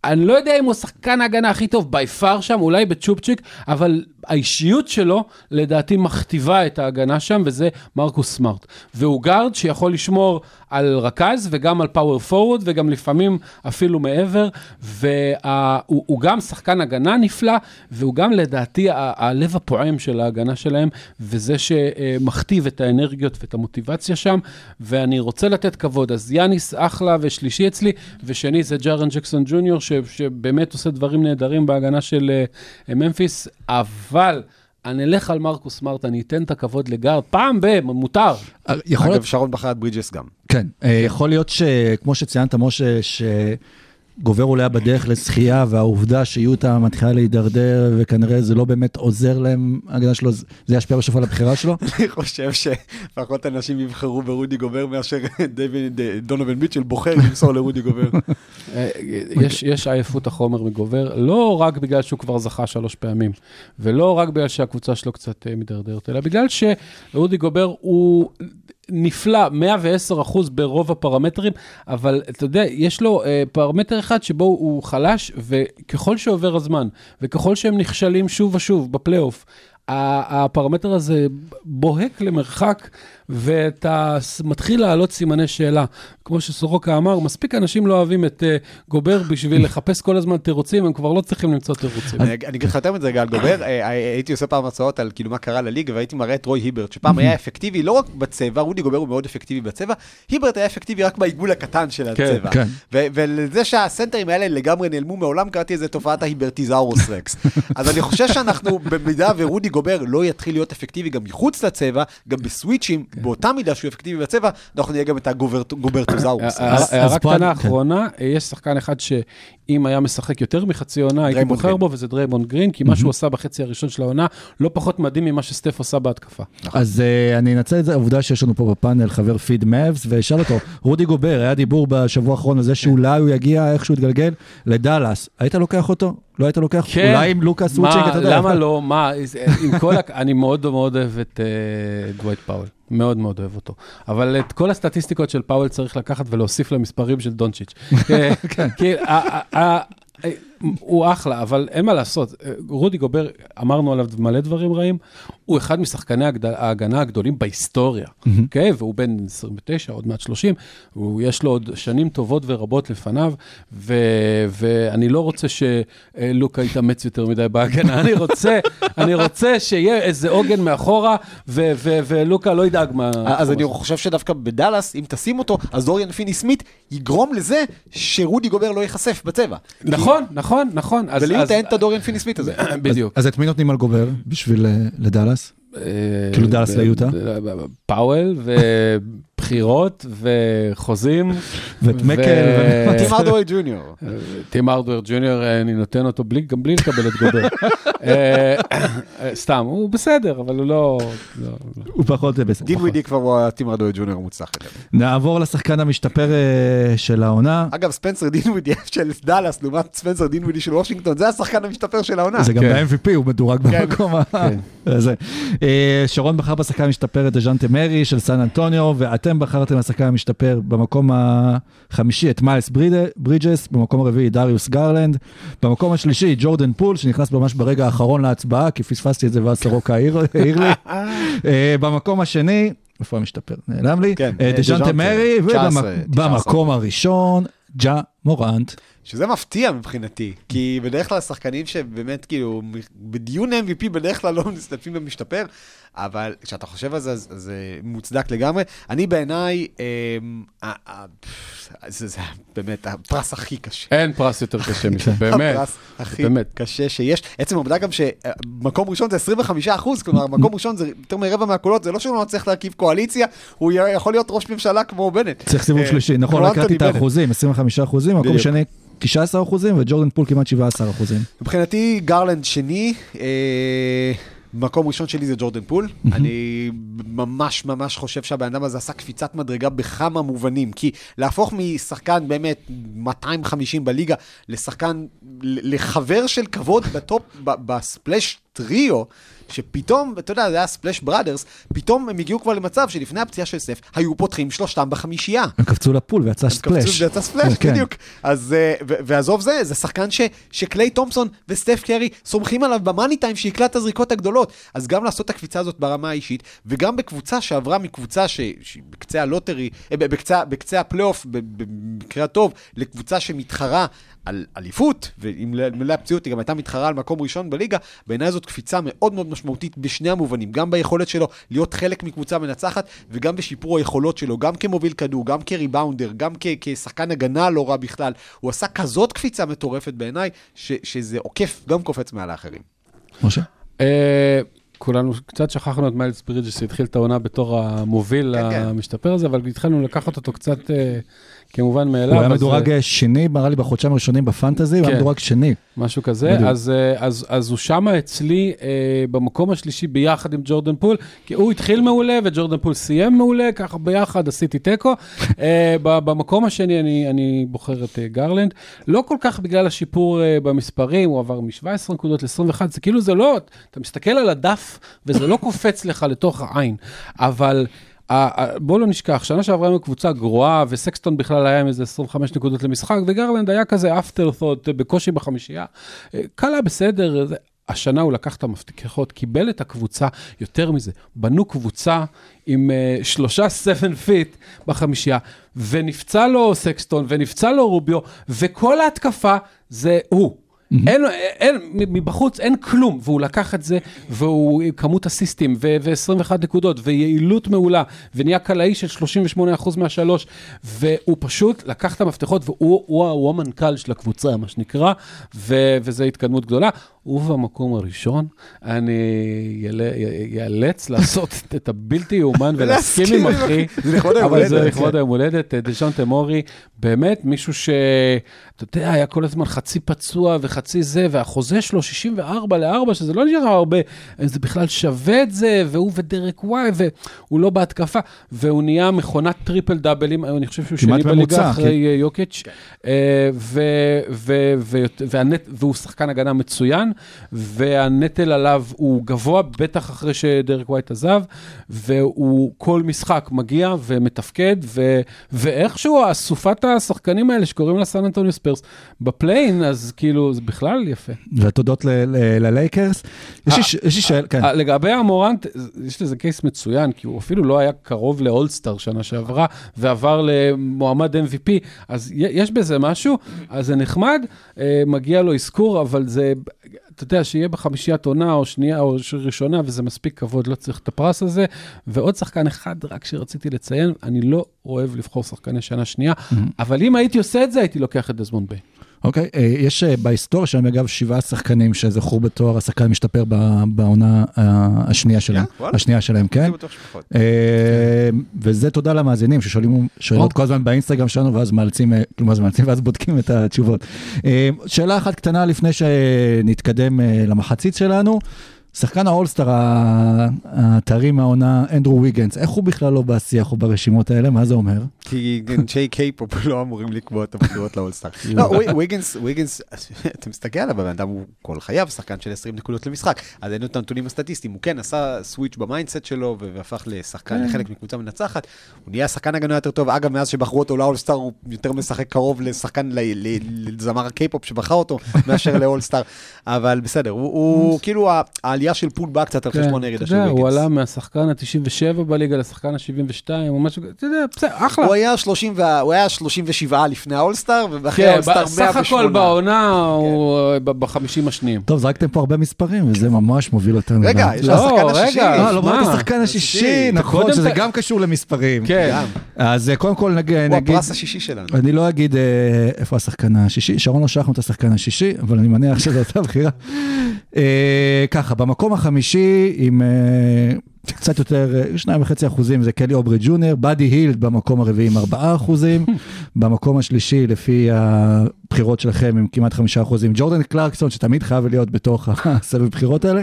אני לא יודע אם הוא שחקן ההגנה הכי טוב בי פאר שם, אולי בצ'ופצ'יק, אבל האישיות שלו, לדעתי, מכתיבה את ההגנה שם, וזה מרקוס סמארט. והוא גארד שיכול לשמור על רכז וגם על פאוור פורוד, וגם לפעמים אפילו מעבר, והוא הוא גם שחקן הגנה נפלא, והוא גם לדעתי ה- הלב הפועם של ההגנה שלהם, וזה שמכתיב את האנרגיות ואת המוטיבציה שם, ואני רוצה לתת כבוד. אז יאניס אחלה ושלישי אצלי, ושני זה ג'ארן ג'קסון ג'וניור, ש- שבאמת עושה דברים נהדרים בהגנה של אה, ממפיס, אבל... אני אלך על מרקוס סמארט, אני אתן את הכבוד לגארד, פעם ב... מותר. יכול להיות אגב, שרון בחר את ברידג'ס גם. כן, אה, יכול להיות שכמו שציינת, משה, שגובר אולי בדרך לזכייה, והעובדה שיוטה מתחילה להידרדר, וכנראה זה לא באמת עוזר להם, ההגנה שלו, זה ישפיע בסוף על הבחירה שלו. אני חושב שפחות אנשים יבחרו ברודי גובר מאשר דונובין מיטשל בוחר למסור לרודי גובר. אה, יש, יש עייפות החומר מגובר, לא רק בגלל שהוא כבר זכה שלוש פעמים, ולא רק בגלל שהקבוצה שלו קצת אה, מידרדרת, אלא בגלל שאודי גובר הוא נפלא, 110 אחוז ברוב הפרמטרים, אבל אתה יודע, יש לו אה, פרמטר אחד שבו הוא חלש, וככל שעובר הזמן, וככל שהם נכשלים שוב ושוב בפלייאוף, הפרמטר הזה בוהק למרחק, ואתה מתחיל להעלות סימני שאלה. כמו שסורוקה אמר, מספיק אנשים לא אוהבים את uh, גובר בשביל לחפש כל הזמן תירוצים, הם כבר לא צריכים למצוא תירוצים. אני אגיד לך יותר מזה, גל גובר, אה, אה, הייתי עושה פעם הרצאות על כאילו מה קרה לליגה, והייתי מראה את רוי היברט, שפעם היה אפקטיבי לא רק בצבע, רודי גובר הוא מאוד אפקטיבי בצבע, היברט היה אפקטיבי רק בעיגול הקטן של הצבע. כן. ולזה שהסנטרים האלה לגמרי נעלמו מעולם, קראתי לזה תופעת ההיברטיזאורוס רקס. אז אני חושב שאנחנו, במידה ורודי גובר לא יתחיל להיות אפקטיבי גם מחוץ לצבע, גם בסוויצ'ים, באותה מידה שהוא אפקטיבי בצבע, אנחנו נהיה גם את הגוברטוזאורוס. אה, אז- הערה אז פה קטנה אני- כן. אחרונה, אה, יש שחקן אחד שאם היה משחק יותר מחצי עונה, הייתי בוחר גרין. בו, וזה דריימונד גרין, כי מה שהוא עשה בחצי הראשון של העונה, לא פחות מדהים ממה שסטף עושה בהתקפה. אז אה, אני אנצל את העובדה שיש לנו פה בפאנל חבר פיד Mavs, ואשאל אותו, רודי גובר, היה דיבור בשבוע האחרון על זה שאולי הוא יגיע, איכשהו יתגלגל, לדאלאס. היית לוקח אותו? לא היית לוקח? אולי עם Luka's watching, כן. אתה יודע. למה לא? מה, עם כל, אני מאוד מאוד אוהב את אה, דווייט פאוול, מאוד מאוד אוהב אותו. אבל את כל הסטטיסטיקות של פאוול צריך לקחת ולהוסיף למספרים של דונצ'יץ'. אה, כי ה- אה, הוא אחלה, אבל אין מה לעשות. אה, רודי גובר, אמרנו עליו מלא דברים רעים, הוא אחד משחקני ההגנה הגדולים בהיסטוריה, אוקיי? והוא בן 29, עוד מעט 30, ויש לו עוד שנים טובות ורבות לפניו, ו- ואני לא רוצה שלוקה יתאמץ יותר מדי בהגנה, אני רוצה, אני רוצה שיהיה איזה עוגן מאחורה, ו- ו- ולוקה לא ידאג מה... אז אני חושב שדווקא בדאלאס, אם תשים אותו, אז דוריאן פיני סמית יגרום לזה שרודי גובר לא ייחשף בצבע. נכון, נכון, נכון. אז- וליוטה אז- אין את הדוריאן פיני סמית הזה. בדיוק. אז את מי נותנים על גובר בשביל אה, לדאלאס? כאילו דאלאס ב- ליוטה? ב- פאוול ובחירות וחוזים. ואת ו- מקל, טים ארדווי ג'וניור. טים ארדוור ג'וניור, אני נותן אותו גם בלי לקבל את גובר. אה, אה, סתם, הוא בסדר, אבל הוא לא... לא- לא. הוא פחות אה, בסדר. דין. ווידי כבר הוא הטים ארדווי ג'וניור המוצלח. נעבור לשחקן המשתפר אה, של העונה. אגב, ספנסר דינווידי של דאלאס לעומת ספנסר דינווידי של וושינגטון, זה השחקן המשתפר של העונה. זה גם כן. ב-MVP, הוא מדורג במקום ה... אה, שרון בחר בשחקן המשתפר את דז'ונטה מארי של סן אנטוניו, ואתם בחרתם בשחקן המשתפר במקום החמישי את מיילס בריד- ברידג'ס, במקום הרביעי דריוס גרלנד, במקום השלישי ג'ורדן פול, שנכנס ממש ברגע האחרון להצבעה, כי פספסתי את זה ואז סורוקה העיר לי. אה, במקום השני, איפה המשתפר? נעלם לי. כן, אה, אה, דז'אנטה דז'אנטה, מרי, 19, ובמקום הראשון, ג'ה מורנט. שזה מפתיע מבחינתי, כי בדרך כלל השחקנים שבאמת כאילו, בדיון MVP בדרך כלל לא מסתפים במשתפר, אבל כשאתה חושב על זה, אז זה מוצדק לגמרי. אני בעיניי, אמ, אה, אה, זה זה באמת הפרס הכי קשה. אין פרס יותר קשה מזה, באמת. הפרס הכי. קשה שיש. עצם העובדה גם שמקום ראשון זה 25 אחוז, כלומר, מקום ראשון זה יותר מרבע מהקולות, זה לא שהוא לא צריך להרכיב קואליציה, הוא יכול להיות ראש ממשלה כמו בנט. צריך סיבוב אה, שלישי, נכון, כמו רק קראתי אנטוני את. האחוזים, 25 אחוזים, מקום. שני 19 אחוזים, וג'ורדן פול כמעט 17 אחוזים. מבחינתי גרלנד שני, אה, מקום ראשון שלי זה ג'ורדן פול. אני ממש ממש חושב שהבן אדם הזה עשה קפיצת מדרגה בכמה מובנים, כי להפוך משחקן באמת 250 בליגה לשחקן, לחבר של כבוד ב top, ב Splash Trio, שפתאום, אתה יודע, זה היה Splash Brothers, פתאום הם הגיעו כבר למצב שלפני הפציעה של סטף, היו פותחים שלושתם בחמישייה. הם קפצו לפול ויצא splash. קפצו ויצא splash, כן. בדיוק. אז, אה, ועזוב זה, זה שחקן ש- שקליי תומפסון וסטף קרי סומכים עליו במאני טיים שיקלע את הזריקות הגדולות. אז גם לעשות את הקפיצה הזאת ברמה האישית, וגם בקבוצה שעברה מקבוצה ש- שהיא בקצה ה lottery, אה, בקצה, בקצה הפלייאוף, במקרה הטוב, לקבוצה שמתחרה על אליפות, ואם מלא הפציעות היא גם הייתה מתחרה על מקום ראשון בליגה, בעיניי זאת קפיצה מאוד מאוד משמעותית בשני המובנים, גם ביכולת שלו להיות חלק מקבוצה מנצחת, וגם בשיפור היכולות שלו, גם כמוביל כדור, גם כריבאונדר, גם כ- כשחקן הגנה לא רע בכלל. הוא עשה כזאת קפיצה מטורפת בעיניי, ש- שזה עוקף, גם קופץ מעל האחרים. משה? אה, כולנו קצת שכחנו את מיילס ברידג'ס שהתחיל את העונה בתור המוביל כן, כן. המשתפר הזה, אבל התחלנו לקחת אותו קצת אה, כמובן מאליו. הוא היה מדורג אה, אה, שני, נראה לי בחודשיים הראשונים ב fantasy, הוא היה כן. מדורג שני. משהו כזה, בדיוק. אז, אה, אז, אז הוא שמה אצלי אה, במקום השלישי ביחד עם ג'ורדן פול, כי הוא התחיל מעולה וג'ורדן פול סיים מעולה, ככה ביחד עשיתי תיקו. אה, במקום השני אני, אני בוחר את אה, גרלנד, לא כל כך בגלל השיפור אה, במספרים, הוא עבר מ-17 נקודות ל-21, זה כאילו זה לא, אתה מסתכל על הדף וזה לא קופץ לך לתוך העין, אבל... בואו לא נשכח, שנה שעברה היינו קבוצה גרועה, וסקסטון בכלל היה עם איזה 25 נקודות למשחק, וגרלנד היה כזה afterthought בקושי בחמישייה. אה, קלה בסדר, השנה הוא לקח את המפתחות, קיבל את הקבוצה, יותר מזה, בנו קבוצה עם אה, שלושה 7 feet בחמישייה, ונפצע לו סקסטון, ונפצע לו רוביו, וכל ההתקפה זה הוא. אין, אין, מבחוץ אין כלום, והוא לקח את זה, והוא כמות אסיסטים, ו- ו-21 נקודות, ויעילות מעולה, ונהיה קלעי של 38% מהשלוש, והוא פשוט לקח את המפתחות, והוא הוא, הוא המנכ"ל של הקבוצה, מה שנקרא, ו- וזו התקדמות גדולה. ובמקום הראשון, אני ייאלץ לעשות את הבלתי יאומן ולהסכים עם אחי, אבל זה כן. לכבוד היום הולדת, דז'ון תמורי, באמת מישהו ש... אתה יודע, היה כל הזמן חצי פצוע וחצי זה, והחוזה שלו 64 ל-4, שזה לא נשאר הרבה, זה בכלל שווה את זה, והוא ודרק ווייט, והוא לא בהתקפה, והוא נהיה מכונת טריפל דאבלים, אני חושב שהוא שני בליגה אחרי אה, יוקיץ', אה, והנט- והוא שחקן הגנה מצוין, והנטל עליו הוא גבוה, בטח אחרי שדרק ווייט עזב, והוא כל משחק מגיע ומתפקד, ו- ואיכשהו אסופת השחקנים האלה שקוראים לה סן אנטוניו ספרס ב play-in, אז כאילו זה בכלל יפה. ותודות ללייקרס. יש לי לי שאלה, כן. אה, לגבי המורנט, יש לזה קייס מצוין, כי הוא אפילו לא היה קרוב לאולסטאר שנה שעברה, ועבר למועמד MVP, אז יש בזה משהו, אז זה נחמד, אה, מגיע לו אזכור, אבל זה, אתה יודע, שיהיה בחמישיית עונה או שנייה או ראשונה, וזה מספיק כבוד, לא צריך את הפרס הזה. ועוד שחקן אחד, רק שרציתי לציין, אני לא אוהב לבחור שחקני שנה שנייה, אבל אם הייתי עושה את זה, הייתי לוקח את דזמונד ביין. אוקיי, אה, יש אה, בהיסטוריה שלהם, אגב, שבעה שחקנים שזכו בתואר השחקן משתפר בעונה אה, השנייה שלהם. השנייה שלהם, כן. וזה תודה למאזינים ששואלים שאלות כל הזמן באינסטגרם שלנו ואז מאלצים, כלומר מאלצים ואז בודקים את התשובות. שאלה אחת קטנה לפני שנתקדם למחצית שלנו. שחקן האולסטאר הטרי מהעונה, אנדרו ויגנס, איך הוא בכלל לא בשיח או ברשימות האלה? מה זה אומר? כי אנשי קיי-פופ לא אמורים לקבוע את הבחירות לאולסטאר. לא, ווי- ויגנס, ויגנס, אתה מסתכל עליו, הבן אדם הוא כל חייו שחקן של 20 נקודות למשחק, אז אין לו את הנתונים הסטטיסטיים, הוא כן עשה switch ב mindset שלו והפך לשחקן, לחלק מקבוצה מנצחת, הוא נהיה שחקן הגנה יותר טוב, אגב, מאז שבחרו אותו לאולסטאר, הוא יותר משחק קרוב לשחקן, לזמר הקיי-פופ שבחר אותו, מאשר לאולסטאר, אבל בסדר, הוא- כאילו העלייה של פול באה קצת על חשבון כן, אתה של יודע, הוא. עלה מהשחקן ה-97 בליגה לשחקן ה-72 או משהו כזה, אתה יודע, בסדר, אחלה. הוא היה 30 וה- הוא היה 37 לפני האולסטאר, ואחרי כן, האולסטאר 108. בסך הכל בעונה הוא ב- בחמישים השניים. טוב, זרקתם פה הרבה מספרים וזה ממש מוביל אותנו. רגע, יש לא, לה שחקן רגע, השישי. אה, לא מה? אמרת השחקן השישי, נכון, שזה גם קשור למספרים. כן. אז אה, קודם כל נג- הוא נגיד, הפרס השישי שלנו. אני לא אגיד אה, איפה השחקן השישי, שרון לא שלחנו את השחקן השישי, אבל אני מניח שזו אותה בחירה. ככה, במקום החמישי עם אה, קצת יותר, אה, שניים וחצי אחוזים זה קלי אוברי ג'וניור, באדי הילד במקום הרביעי עם ארבעה אחוזים, במקום השלישי לפי הבחירות שלכם עם כמעט חמישה אחוזים, ג'ורדן קלרקסון שתמיד חייב להיות בתוך הסבב בחירות האלה.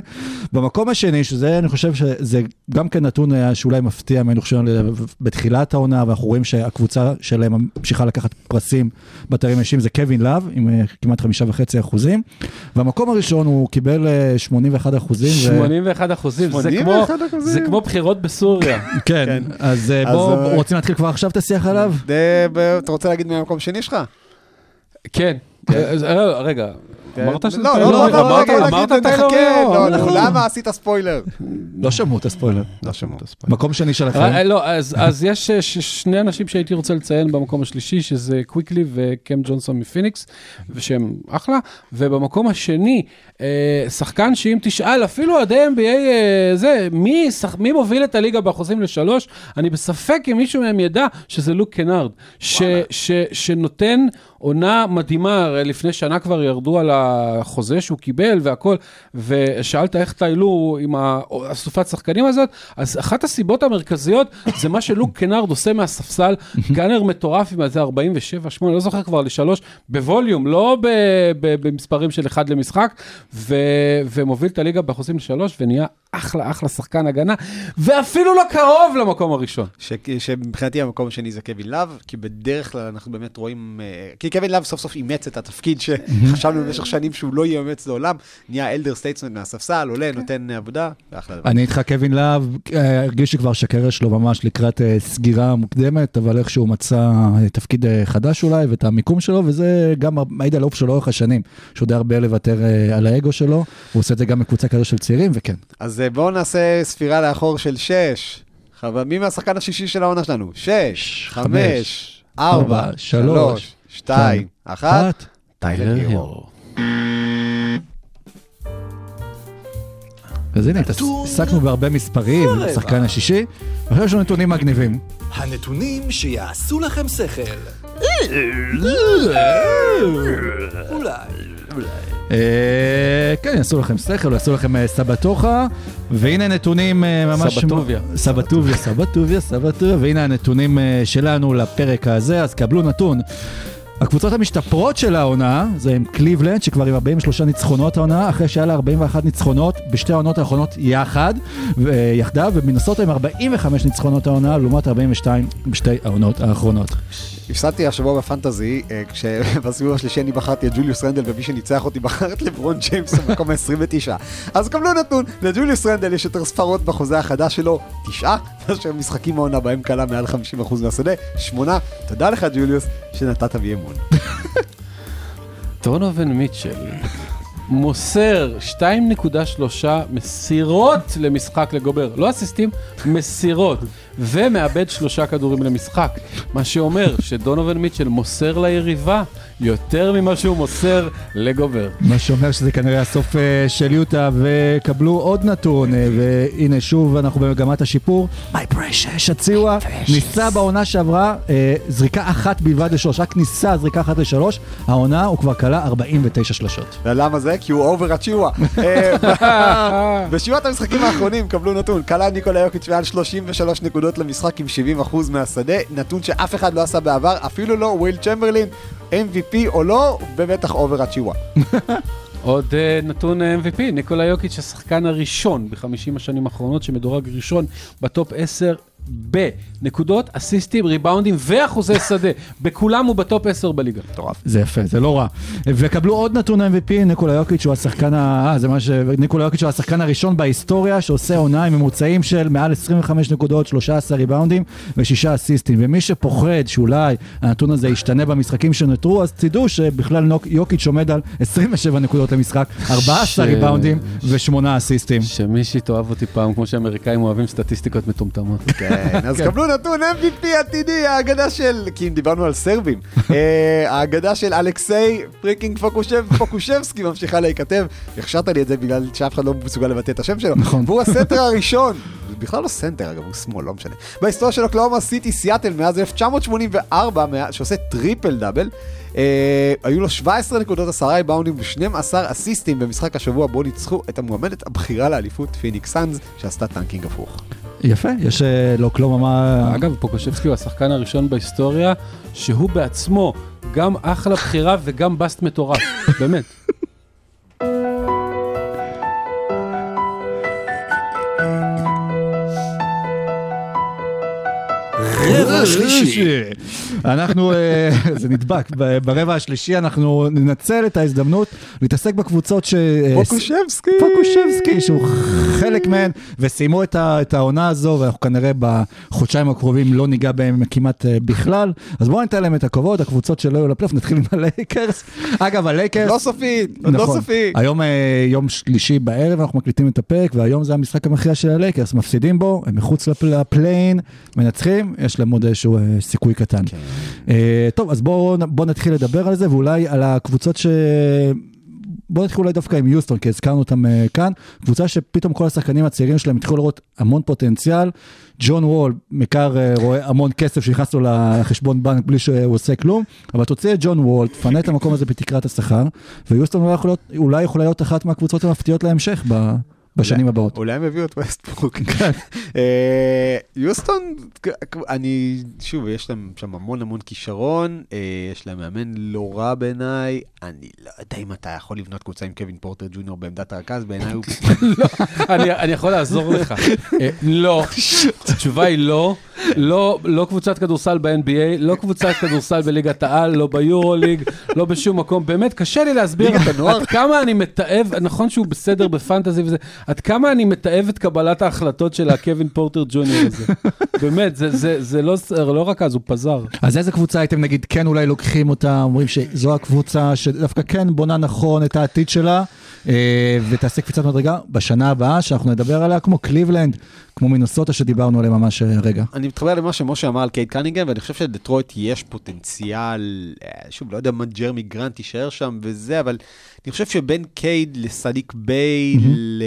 במקום השני, שזה אני חושב שזה גם כן נתון היה שאולי מפתיע, אני חושב, בתחילת העונה, ואנחנו רואים שהקבוצה שלהם ממשיכה לקחת פרסים בתארים אישיים, זה קווין לאב עם אה, כמעט חמישה וחצי אחוזים. והמקום הראשון הוא קיבל אה, 81 אחוזים. 81 אחוזים, זה כמו- 81 אחוזים. זה כמו בחירות בסוריה. כן, אז אה, בואו, אה, רוצים להתחיל כבר עכשיו את השיח עליו? אתה רוצה להגיד מהמקום שני שלך? כן. אז, אה, רגע, אמרת שזה לא, טיילור לא? לא, לא, אמרת- בוא אמרת טיילור תחכה. לא, לא. למה עשית ספוילר? לא שמעו את הספוילר. לא שמעו את הספוילר. מקום שני שלכם. אה, לא, אז יש אה, שני אנשים שהייתי רוצה לציין במקום השלישי, שזה קוויקלי וקם ג'ונסון מפיניקס, ושהם אחלה, ובמקום השני, אה, שחקן שאם תשאל, אפילו אוהדי NBA, אה, זה, מי מוביל את הליגה באחוזים לשלוש, אני בספק אם מישהו מהם ידע שזה לוק קנארד, שנותן עונה מדהימה, הרי לפני שנה כבר ירדו על החוזה שהוא קיבל והכל, ושאלת איך טיילו עם האסופת שחקנים הזאת, אז אחת הסיבות המרכזיות זה מה שלוק קנארד עושה מהספסל, גאנר מטורף עם איזה 47, 8, לא זוכר כבר, לשלוש, ב volume, לא ב- ב- במספרים של אחד למשחק, ו- ומוביל את הליגה באחוזים לשלוש, ונהיה אחלה אחלה שחקן הגנה, ואפילו לא קרוב למקום הראשון. ש- שמבחינתי המקום השני זה קווין לאב, כי בדרך כלל אנחנו באמת רואים, אה, כי קווין לאב סוף סוף אימץ את התפקיד שחשבנו במשך שנים שהוא לא יאמץ לעולם, נהיה elder statesman מהספסל, עולה, נותן עבודה, ואחלה. אני איתך, קווין לאב, אה, הרגיש שכבר שהקריירה שלו ממש לקראת אה, סגירה מוקדמת, אבל איכשהו מצא אה, תפקיד חדש אולי, ואת המיקום שלו, וזה גם מעיד על האופי שלו לאורך השנים, שהוא די הרבה לוותר על האגו שלו, הוא עושה את זה גם בקבוצה כזו של צעירים, וכן. אז בואו נעשה ספירה לאחור של שש. חבר, מי מהשחקן השישי של העונה שלנו? שש, חמש, ארבע, ארבע, שלוש, שלוש, שתיים, אחת. אחת. טיילר הירו. אז הנה, נתון עסקנו בהרבה מספרים. שחקן השישי, עכשיו יש לנו נתונים מגניבים. הנתונים שיעשו לכם שכל. אולי. אה, כן, יעשו לכם שכל, יעשו לכם אה, סבתוכה, והנה נתונים אה, ממש... סבתוביה. סבתוביה, סבתוביה, סבתוביה, והנה הנתונים שלנו לפרק הזה, אז קבלו נתון. הקבוצות המשתפרות של העונה, זה עם קליבלנד, שכבר עם 43 ניצחונות העונה, אחרי שהיה לה 41 ניצחונות בשתי העונות האחרונות יחד, ו- יחדיו, ומנסוטה עם 45 ניצחונות העונה, לעומת 42 בשתי העונות האחרונות. הפסדתי השבוע בפנטזי, אה, כשבסיבוב השלישי אני בחרתי את ג'וליוס רנדל, ומי שניצח אותי בחר את לברון ג'יימס במקום ה-29. אז קבלו נתון, לג'וליוס רנדל יש יותר ספרות בחוזה החדש שלו, תשעה, מאשר משחקים העונה בהם כלה מעל 50% מהשדה, שמונה. תודה לך ג'וליוס, שנתת בי אמון. דונובין מיטשל מוסר 2.3 מסירות למשחק לגובר, לא אסיסטים, מסירות, ומאבד שלושה כדורים למשחק, מה שאומר שדונובין מיטשל מוסר ליריבה יותר ממה שהוא מוסר לגובר. מה שאומר שזה כנראה הסוף אה, של יוטה, וקבלו עוד נתון, אה, והנה שוב אנחנו במגמת השיפור. מי פרשש, הציוע, ניסה בעונה שעברה אה, זריקה אחת בלבד לשלוש, רק ניסה זריקה אחת לשלוש, העונה הוא כבר כלה 49 שלשות. ולמה זה? כי הוא אובר הצ'יווה. בשבעת המשחקים האחרונים קבלו נתון, קלע ניקולה יוקיץ' מעל 33 נקודות למשחק עם 70% מהשדה, נתון שאף אחד לא עשה בעבר, אפילו לא וויל צ'מברלין, MVP או לא, ובטח overachiever. עוד אה, נתון אה, MVP, ניקולה יוקיץ' השחקן הראשון בחמישים השנים האחרונות שמדורג ראשון ב top 10 בנקודות, אסיסטים, ריבאונדים ואחוזי שדה. בכולם הוא ב top 10 בליגה. מטורף. זה יפה, זה לא רע. וקבלו עוד נתון MVP, ניקולה יוקיץ' הוא השחקן, ה... אה, זה מה ש... ניקולה יוקיץ' הוא השחקן הראשון בהיסטוריה שעושה עונה עם ממוצעים של מעל 25 נקודות, 13 ריבאונדים ושישה אסיסטים. ומי שפוחד שאולי הנתון הזה ישתנה במשחקים שנותרו, אז תדעו שבכלל נוק... יוקיץ' עומד על 27 נקודות למשחק, 14 ש- ריבאונדים ושמונה אסיסטים. שמישהי תאהב אותי פעם, כמו שאמריקאים אוהבים סטטיסטיקות מטומטמות. כן, אז קבלו נתון MVP עתידי, האגדה של, כי אם דיברנו על סרבים, אה, האגדה של אלכסיי freaking פוקושב, פוקושבסקי ממשיכה להיכתב, הכשרת לי את זה בגלל שאף אחד לא מסוגל לבטא את השם שלו, נכון. והוא הסנטר הראשון בכלל לא סנטר, אגב, הוא שמאל, לא משנה. בהיסטוריה של אוקלהומה סיטי, סיאטל, מאז 1984, מה- שעושה טריפל דאבל, אה, היו לו 17 נקודות, 10 ריבאונדים ו-12 אסיסטים במשחק השבוע בו ניצחו את המועמדת הבכירה לאליפות פיניקס סאנז, שעשתה טנקינג הפוך. יפה, יש אה, לאוקלהומה מה... אגב, פוקושבסקי הוא השחקן הראשון בהיסטוריה, שהוא בעצמו גם אחלה בחירה וגם בסט מטורף, באמת. רבע שלישי. אנחנו, אה, זה נדבק, ברבע השלישי אנחנו ננצל את ההזדמנות להתעסק בקבוצות ש... אה, פוקושבסקי! פוקושבסקי, שהוא חלק מהן, וסיימו את, העונה הזו, ואנחנו כנראה בחודשיים הקרובים לא ניגע בהם כמעט אה, בכלל. אז בואו ניתן להם את הכבוד, הקבוצות שלא יהיו לפלייאוף, נתחיל עם הלייקרס. אגב, הלייקרס... לא סופית, עוד לא סופי. היום יום שלישי בערב, אנחנו מקליטים את הפרק, והיום זה המשחק המכריע של הלייקרס. מפסידים בו, הם מחוץ לפ- לפליי-אין, מנצחים, יש להם עוד איזשהו אה, סיכוי קטן. כן. אה, טוב, אז בואו בוא נתחיל לדבר על זה, ואולי על הקבוצות ש... בואו נתחיל אולי דווקא עם יוסטון, כי הזכרנו אותם אה, כאן. קבוצה שפתאום כל השחקנים הצעירים שלהם התחילו לראות המון פוטנציאל. ג'ון וול, מקר אה, רואה המון כסף שנכנס לו לחשבון בנק בלי שהוא עושה כלום, אבל תוציא את ג'ון וול, תפנה את המקום הזה בתקרת השכר, ויוסטון אולי, יכול להיות, אולי יכולה להיות אחת מהקבוצות המפתיעות להמשך ב, בשנים הבאות. אולי הם הביאו את ווסטברוק. אה, יוסטון, אני, שוב, יש להם שם המון המון כישרון, אה, יש להם מאמן לא רע בעיניי, אני לא יודע אם אתה יכול לבנות קבוצה עם קווין פורטר ג'וניור בעמדת הרכז, בעיניי הוא... אני, אני יכול לעזור לך. אה, לא, התשובה היא לא. לא, לא קבוצת כדורסל ב-NBA, לא קבוצת כדורסל בליגת העל, לא ביורוליג, לא בשום מקום. באמת, קשה לי להסביר? עד כמה אני מתעב, נכון שהוא בסדר בפנטזי וזה, עד כמה אני מתעב את קבלת ההחלטות של הקווין פורטר ג'וניור הזה. באמת, זה, זה, זה לא, לא רק אז, הוא פזר. אז איזה קבוצה הייתם נגיד כן אולי לוקחים אותה, אומרים שזו הקבוצה שדווקא כן בונה נכון את העתיד שלה, אה, ותעשה קפיצת מדרגה בשנה הבאה שאנחנו נדבר עליה, כמו קליבלנד, כמו מינוסוטה שדיברנו עליהם ממש אה, הרגע. אני מתחבר למה שמשה אמר על קייד קנינגהם, ואני חושב שלדטרויט יש פוטנציאל, אה, שוב, לא יודע מה ג'רמי גרנט יישאר שם וזה, אבל אני חושב שבין קייד לסאדיק ביי, ל-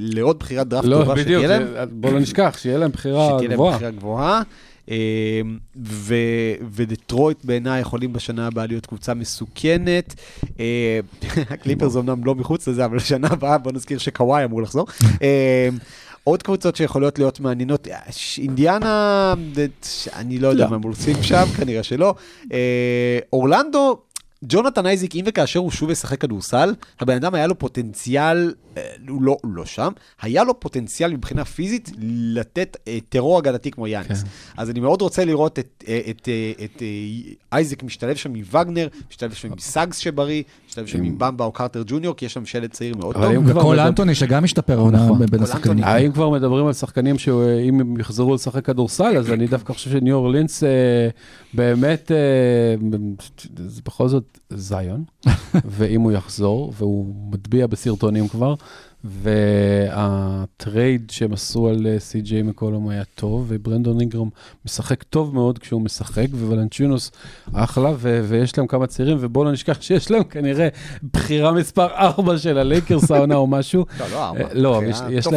לעוד בחירת דראפט לא, טובה בדיוק, שתהיה להם, בוא לא נשכח, שיהיה להם בחירה שתהיה להם גבוהה. בחירה גבוהה. אה, ו- ודטרויט בעיניי יכולים בשנה הבאה להיות קבוצה מסוכנת. אה, הקליפרס אמנם לא מחוץ לזה, אבל בשנה הבאה בוא נזכיר שקוואי אמור לחזור. אה, עוד קבוצות שיכולות להיות מעניינות, אה, אינדיאנה, אני לא יודע לא. מה הם עושים שם, כנראה שלא. אורלנדו, ג'ונתן אייזיק, אם וכאשר הוא שוב ישחק כדורסל, הבן אדם היה לו פוטנציאל, אה, הוא לא, הוא לא שם, היה לו פוטנציאל מבחינה פיזית לתת אה, טרור הגנתי כמו יאניס. כן. אז אני מאוד רוצה לראות את, אה, את, אה, את אה, אייזיק משתלב שם עם וגנר, משתלב שם עם סאגס שבריא, משתלב שם עם במבה או קרטר ג'וניור, כי יש שם שלד צעיר מאוד אבל טוב. וקול מדבר- אנטוני שגם משתפר העונה נכון. בין השחקנים. האם כבר מדברים על שחקנים שאם הם יחזרו לשחק כדורסל, אז אני דווקא חושב שניו אורלינס אה, באמת, אה, זה בכל זאת זאיון, ואם הוא יחזור, והוא מטביע בסרטונים כבר, והטרייד שהם עשו על אה, סי.ג'יי מקולום היה טוב, וברנדון אינגרם משחק טוב מאוד כשהוא משחק, וולנצ'ונוס אחלה, ו- ויש להם כמה צעירים, ובואו לא נשכח שיש להם כנראה בחירה מספר 4 של הלייקרס העונה או משהו. לא, לא, ארבע. אה, לא, יש- top.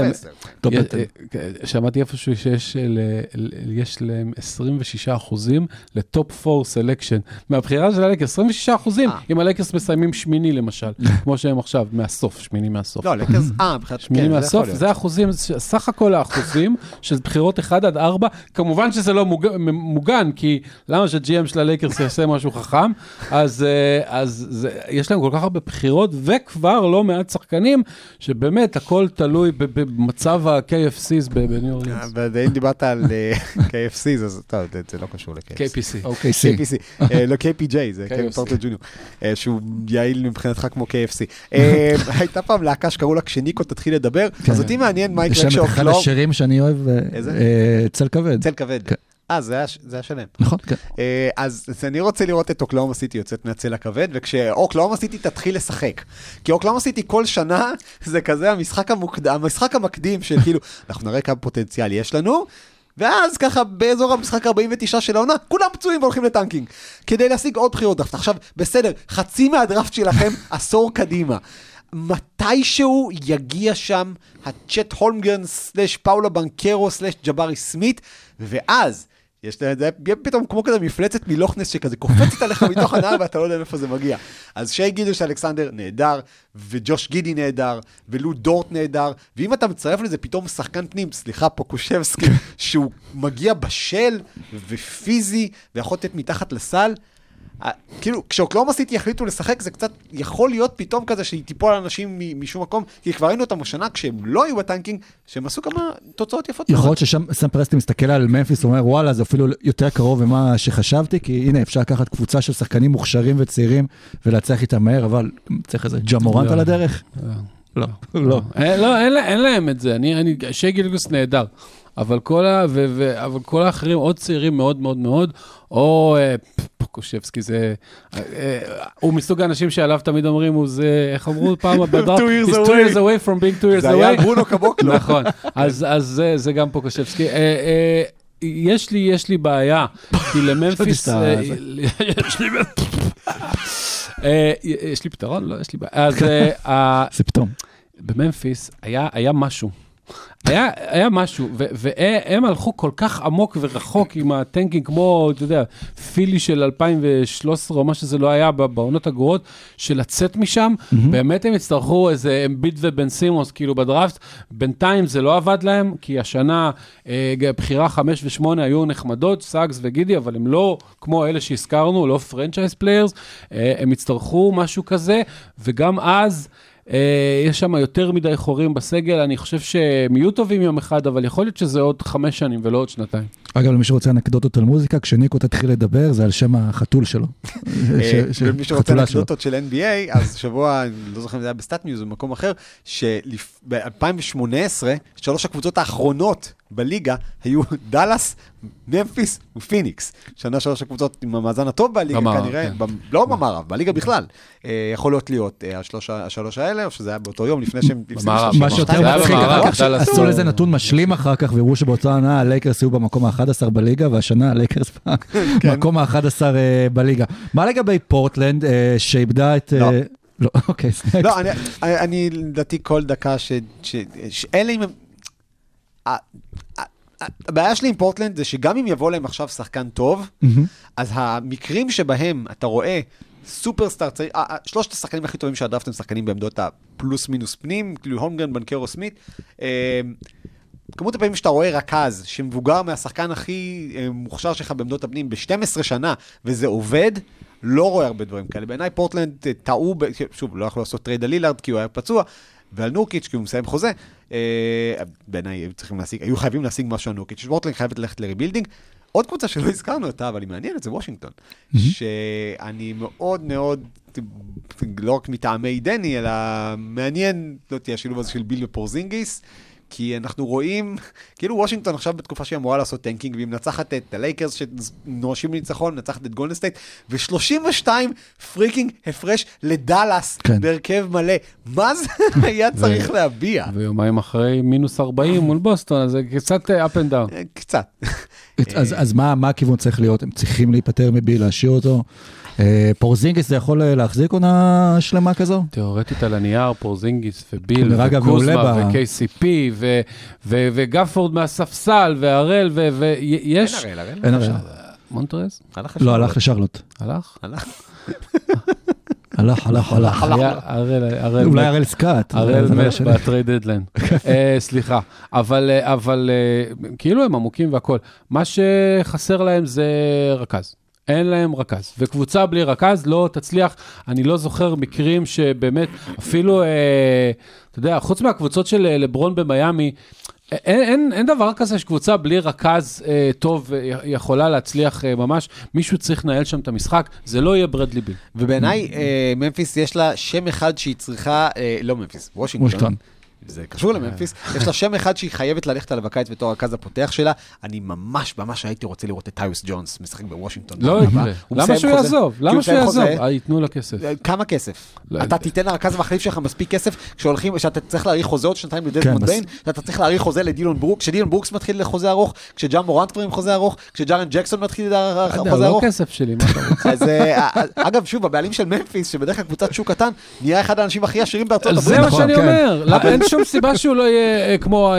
טוב, יש- בטן. אה, שמעתי איפשהו שיש ל- ל- יש להם 26 אחוזים ל top 4 selection. מהבחירה של הלייקרס, 26 אחוזים. אם הלייקרס מסיימים שמיני למשל, כמו שהם עכשיו, מהסוף, שמיני מהסוף. לא, לייקרס, אה, מבחינת, כן, זה יכול מהסוף, להיות. זה האחוזים, סך הכל האחוזים של בחירות 1 עד 4, כמובן שזה לא מוג- מוגן, כי למה ש-GM של הלייקרס יעשה משהו חכם? אז, אה, אז זה, יש להם כל כך הרבה בחירות, וכבר לא מעט שחקנים, שבאמת הכל תלוי במצב ה-KFCs בניו אורלינס. ואם דיברת על אה, KFC, אז טוב, זה- זה לא קשור ל-KFC. KPC. סי. KPC, אה, לא KPJ, זה קווין. פורטר ג'וניור, אה, שהוא יעיל מבחינתך כמו KFC. אה, הייתה פעם להקה שקראו לה כשניקו תתחיל לדבר, אז אותי מעניין מה יש יקרה להם את אחד כשאוקלאומה... השירים שאני אוהב, אה? אה, צל כבד. צל כבד. כן. אה, זה היה- שלם. נכון, כן. אה, אז אני רוצה לראות את אוקלאומה סיטי יוצאת מהצל הכבד, וכשאוקלאומה סיטי תתחיל לשחק. כי אוקלאומה סיטי כל שנה זה כזה המשחק, המוקד... המשחק המקדים של כאילו, אנחנו נראה כמה פוטנציאל יש לנו. ואז ככה באזור המשחק 49 של העונה, כולם פצועים והולכים לטנקינג. כדי להשיג עוד בחירות דראפט. עכשיו, בסדר, חצי מהדראפט שלכם עשור קדימה. מתישהו יגיע שם הצ'ט הולמגרן slash פאולו בנקרו slash ג'בארי סמית, ואז... יש לזה זה יהיה פתאום כמו כזה מפלצת מלוך נס שכזה קופצת עליך מתוך הנהר ואתה לא יודע מאיפה זה מגיע. אז שי גילג'ס אלכסנדר נהדר, וג'וש גידי נהדר, ולו דורט נהדר, ואם אתה מצרף לזה פתאום שחקן פנים, סליחה, פוקושבסקי, שהוא מגיע בשל ופיזי ויכול לתת מתחת לסל, כאילו, כשאוקלאומה סיטי יחליטו לשחק, זה קצת יכול להיות פתאום כזה שהיא תיפול על אנשים משום מקום, כי כבר ראינו אותם השנה כשהם לא היו בטנקינג, שהם עשו כמה תוצאות יפות. יכול. להיות ששם סם פרסטי מסתכל על ממפיס ואומר וואלה זה אפילו יותר קרוב ממה שחשבתי כי הנה אפשר לקחת קבוצה של שחקנים מוכשרים וצעירים ולהצליח איתם מהר אבל צריך איזה ג'מורנט לא. על הדרך? לא. לא. אה, לא, אין, לה- אין להם את זה. שי גילגוס נהדר. אבל כל, ה, ו, ו, אבל כל האחרים עוד צעירים מאוד מאוד מאוד, או אה, פוקושבסקי זה, אה, אה, הוא מסוג האנשים שעליו תמיד אומרים, הוא זה, איך אמרו פעם בדראפט? Two years He's two away. years away from being two years זה היה away. ברונו קבוקלו. נכון, אז, אז זה, זה גם פוקושבסקי. יש לי, יש לי בעיה, כי לממפיס, אה, יש לי, יש לי פתרון? לא, יש לי בעיה. אז פתאום. בממפיס היה משהו. היה, היה משהו, והם הלכו כל כך עמוק ורחוק עם הטנקינג, כמו, אתה יודע, פילי של 2013, או מה שזה לא היה בעונות הגרועות, של לצאת משם, באמת הם יצטרכו איזה אמביט ובן סימוס, כאילו בדראפט, בינתיים זה לא עבד להם, כי השנה אה, בחירה 5 ו-8 היו נחמדות, סאגס וגידי, אבל הם לא כמו אלה שהזכרנו, לא franchise players, אה, הם יצטרכו משהו כזה, וגם אז... אה, יש שם יותר מדי חורים בסגל, אני חושב שהם יהיו טובים יום אחד, אבל יכול להיות שזה עוד חמש שנים ולא עוד שנתיים. אגב למי שרוצה אנקדוטות על מוזיקה כשניקו תתחיל לדבר זה על שם החתול שלו. אה, ומי שרוצה. אנקדוטות של NBA, אז שבוע, אני לא זוכר אם זה היה בסטאט מיוז או במקום אחר, שב-2018, שלוש הקבוצות האחרונות בליגה היו דאלאס, ממפיס ופיניקס. שנה שלוש הקבוצות עם המאזן הטוב בליגה, במערב, כנראה, כן. לא במערב, בליגה בכלל. אה, יכול להיות להיות אה, השלוש- השלוש האלה, או שזה היה באותו יום לפני שהם... במערב. מה. שיותר מצחיק, עשו לזה נתון משלים אחר כך והראו שבאותה עונה הלייקרס היו במקום ה-11 בליגה והשנה הלייקרס במקום ה-11 בליגה. מה לגבי פורטלנד אה, שאיבדה את... לא. אה, לא, אוקיי, thanks. לא, אני- לדעתי כל דקה ש... שאלה אם הבעיה שלי עם פורטלנד זה שגם אם יבוא להם עכשיו שחקן טוב. אז המקרים שבהם אתה רואה סופרסטאר, שלושת השחקנים הכי טובים בדראפט הם שחקנים בעמדות הפלוס מינוס פנים, כאילו הולמגרן, בנקרו, סמית. כמות הפעמים שאתה רואה רכז שמבוגר מהשחקן הכי אה, מוכשר שלך בעמדות הפנים ב-12 שנה, וזה עובד, לא רואה הרבה דברים כאלה. בעיניי פורטלנד אה, טעו, ב- שוב, לא יכלו לעשות טרייד על לילארד כי הוא היה פצוע, ועל נורקיץ' כי הוא מסיים חוזה. אה, בעיניי היו צריכים להשיג, היו חייבים להשיג משהו על נורקיץ'. פורטלנד חייבת ללכת ל rebuilding. עוד קבוצה שלא הזכרנו אותה, אבל היא מעניינת, זה וושינגטון. שאני מאוד מאוד, לא רק מטעמי דני, אלא מעניין, לא תהיה השילוב הזה של ביל ופורזינגיס. כי אנחנו רואים, כאילו וושינגטון עכשיו בתקופה שהיא אמורה לעשות tanking, והיא מנצחת את הלייקרס שנואשים לניצחון, מנצחת את גולדן סטייט, ו-32 freaking הפרש לדאלאס כן. בהרכב מלא. מה זה היה צריך להביע? ויומיים אחרי מינוס 40 מול בוסטון, אז זה קצת אה, up and down. קצת. אז, אז מה, מה הכיוון צריך להיות? הם צריכים להיפטר מביל, להשאיר אותו? אה, פורזינגיס זה יכול אה, להחזיק עונה שלמה כזו? תיאורטית על הנייר, פורזינגיס וביל מעולה וקוזמה ו-KCP ו- ו- וגפורד מהספסל והראל ויש... אין הרי. מונטרז? לא, הלך לשרלוט. הלך? הלך. הלך, הלך, הלך. הראל, הראל אולי. הראל סקאט. הראל לא מת. בטרייד דדליין. אה, סליחה, אבל, אבל כאילו הם עמוקים והכול. מה שחסר להם זה רכז. אין להם רכז, וקבוצה בלי רכז לא תצליח. אני לא זוכר מקרים שבאמת, אפילו, אה, אתה יודע, חוץ מהקבוצות של אה, לברון במיאמי, אה, אין, אין, אין דבר כזה שקבוצה בלי רכז אה, טוב אה, יכולה להצליח אה, ממש. מישהו צריך לנהל שם את המשחק, זה לא יהיה ברדלי ביל. ובעיניי, אה, ממפיס יש לה שם אחד שהיא צריכה, אה, לא ממפיס, וושינגטון. וושינגטון. זה קשור לממפיס, יש לה שם אחד שהיא חייבת ללכת עליו הקיץ בתור הרכז הפותח שלה. אני ממש ממש הייתי רוצה לראות את טיוס ג'ונס משחק בוושינגטון. לא. יקרה. למה שהוא יעזוב? למה שהוא יעזוב? אה, ייתנו לו כסף. כמה כסף? לא אתה. תיתן לרכז המחליף שלך מספיק כסף כשהולכים, שאתה צריך להאריך חוזה עוד שנתיים לדזמונד בס- ביין, שאתה צריך להאריך חוזה לדילון ברוק, כשדילון ברוקס מתחיל לחוזה ארוך, כשג'ה מורנט כבר עם חוזה ארוך, כשג'ארן ג'קסון מתחיל יודע, חוזה הוא לא ארוך. כסף שלי, מה אתה רוצה? אז אה, אגב, שוב, הבעלים של ממפיס, שבדרך כלל קבוצת שוק קטן, נהיה אחד האנשים הכי עשירים בארצות הברית. זה מה שאני כן. אומר, אין שום סיבה שהוא לא יהיה אה, כמו אה,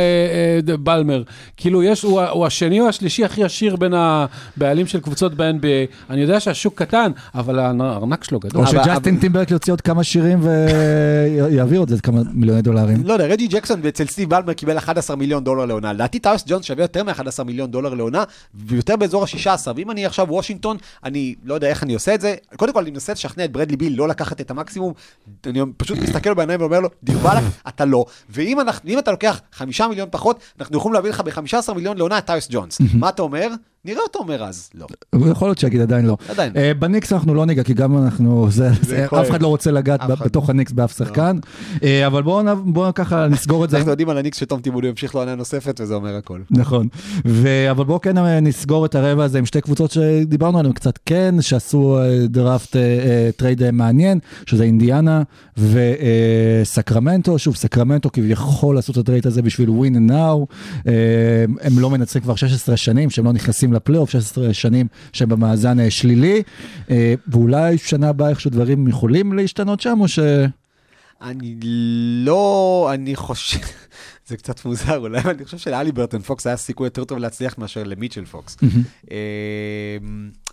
אה, בלמר. כאילו, יש, הוא הוא השני או השלישי הכי עשיר בין הבעלים של קבוצות ב-NBA. אני יודע שהשוק קטן, אבל הארנק שלו גדול. או שג'סטין טימברק יוציא עוד כמה שירים ויעביר את זה כמה מיליוני דולרים. לא יודע, רג'י ג'קסון אצל סטיב בלמר קיבל 11 מיליון דולר לעונה. לדעתי טיוס ג'ונס שווה יותר מ-11 מיליון דולר לעונה, ויותר באזור ה-16. ואם אני עכשיו וושינגטון, אני לא יודע איך אני עושה את זה. קודם כל, אני מנסה לשכנע את ברדלי ביל לא לקחת את המקסימום. אני פשוט מסתכל בעיניים ואומר לו, דיר באלק, אתה לא. ואם אנחנו- אתה לוקח 5 מיליון פחות, אנחנו יכולים להביא לך ב-15 מיליון לעונה את טיוס ג'ונס. מה אתה אומר? נראה אותו אומר אז. לא. יכול להיות שיגיד עדיין לא. עדיין. אה, בניקס אנחנו לא ניגע, כי גם אנחנו, זה- זה-. אף אחד לא רוצה לגעת בתוך הניקס באף שחקן. אה, אבל בואו נ- בואו ככה נסגור את זה. אנחנו יודעים על הניקס שתום טיבודי ימשיך לעונה נוספת, וזה אומר הכל. נכון, ו... אבל בואו כן אה, נסגור את הרבע הזה עם שתי קבוצות שדיברנו עליהן קצת כן, שעשו דראפט, טרייד מעניין, שזה אינדיאנה וסקרמנטו, שוב סקרמנטו כביכול עשו את הטרייד הזה בשביל win now, אה, הם לא מנצחים כבר 16 שנים, שהם לא נכנסים לפלייאוף, 16 שנים שהם במאזן אה, שלילי, אה, ואולי שנה הבאה איכשהו דברים יכולים להשתנות שם, או ש... אני לא, אני חושב, זה קצת מוזר אולי, אני חושב שלהליברטון פוקס היה סיכוי יותר טוב להצליח מאשר למיטשל פוקס.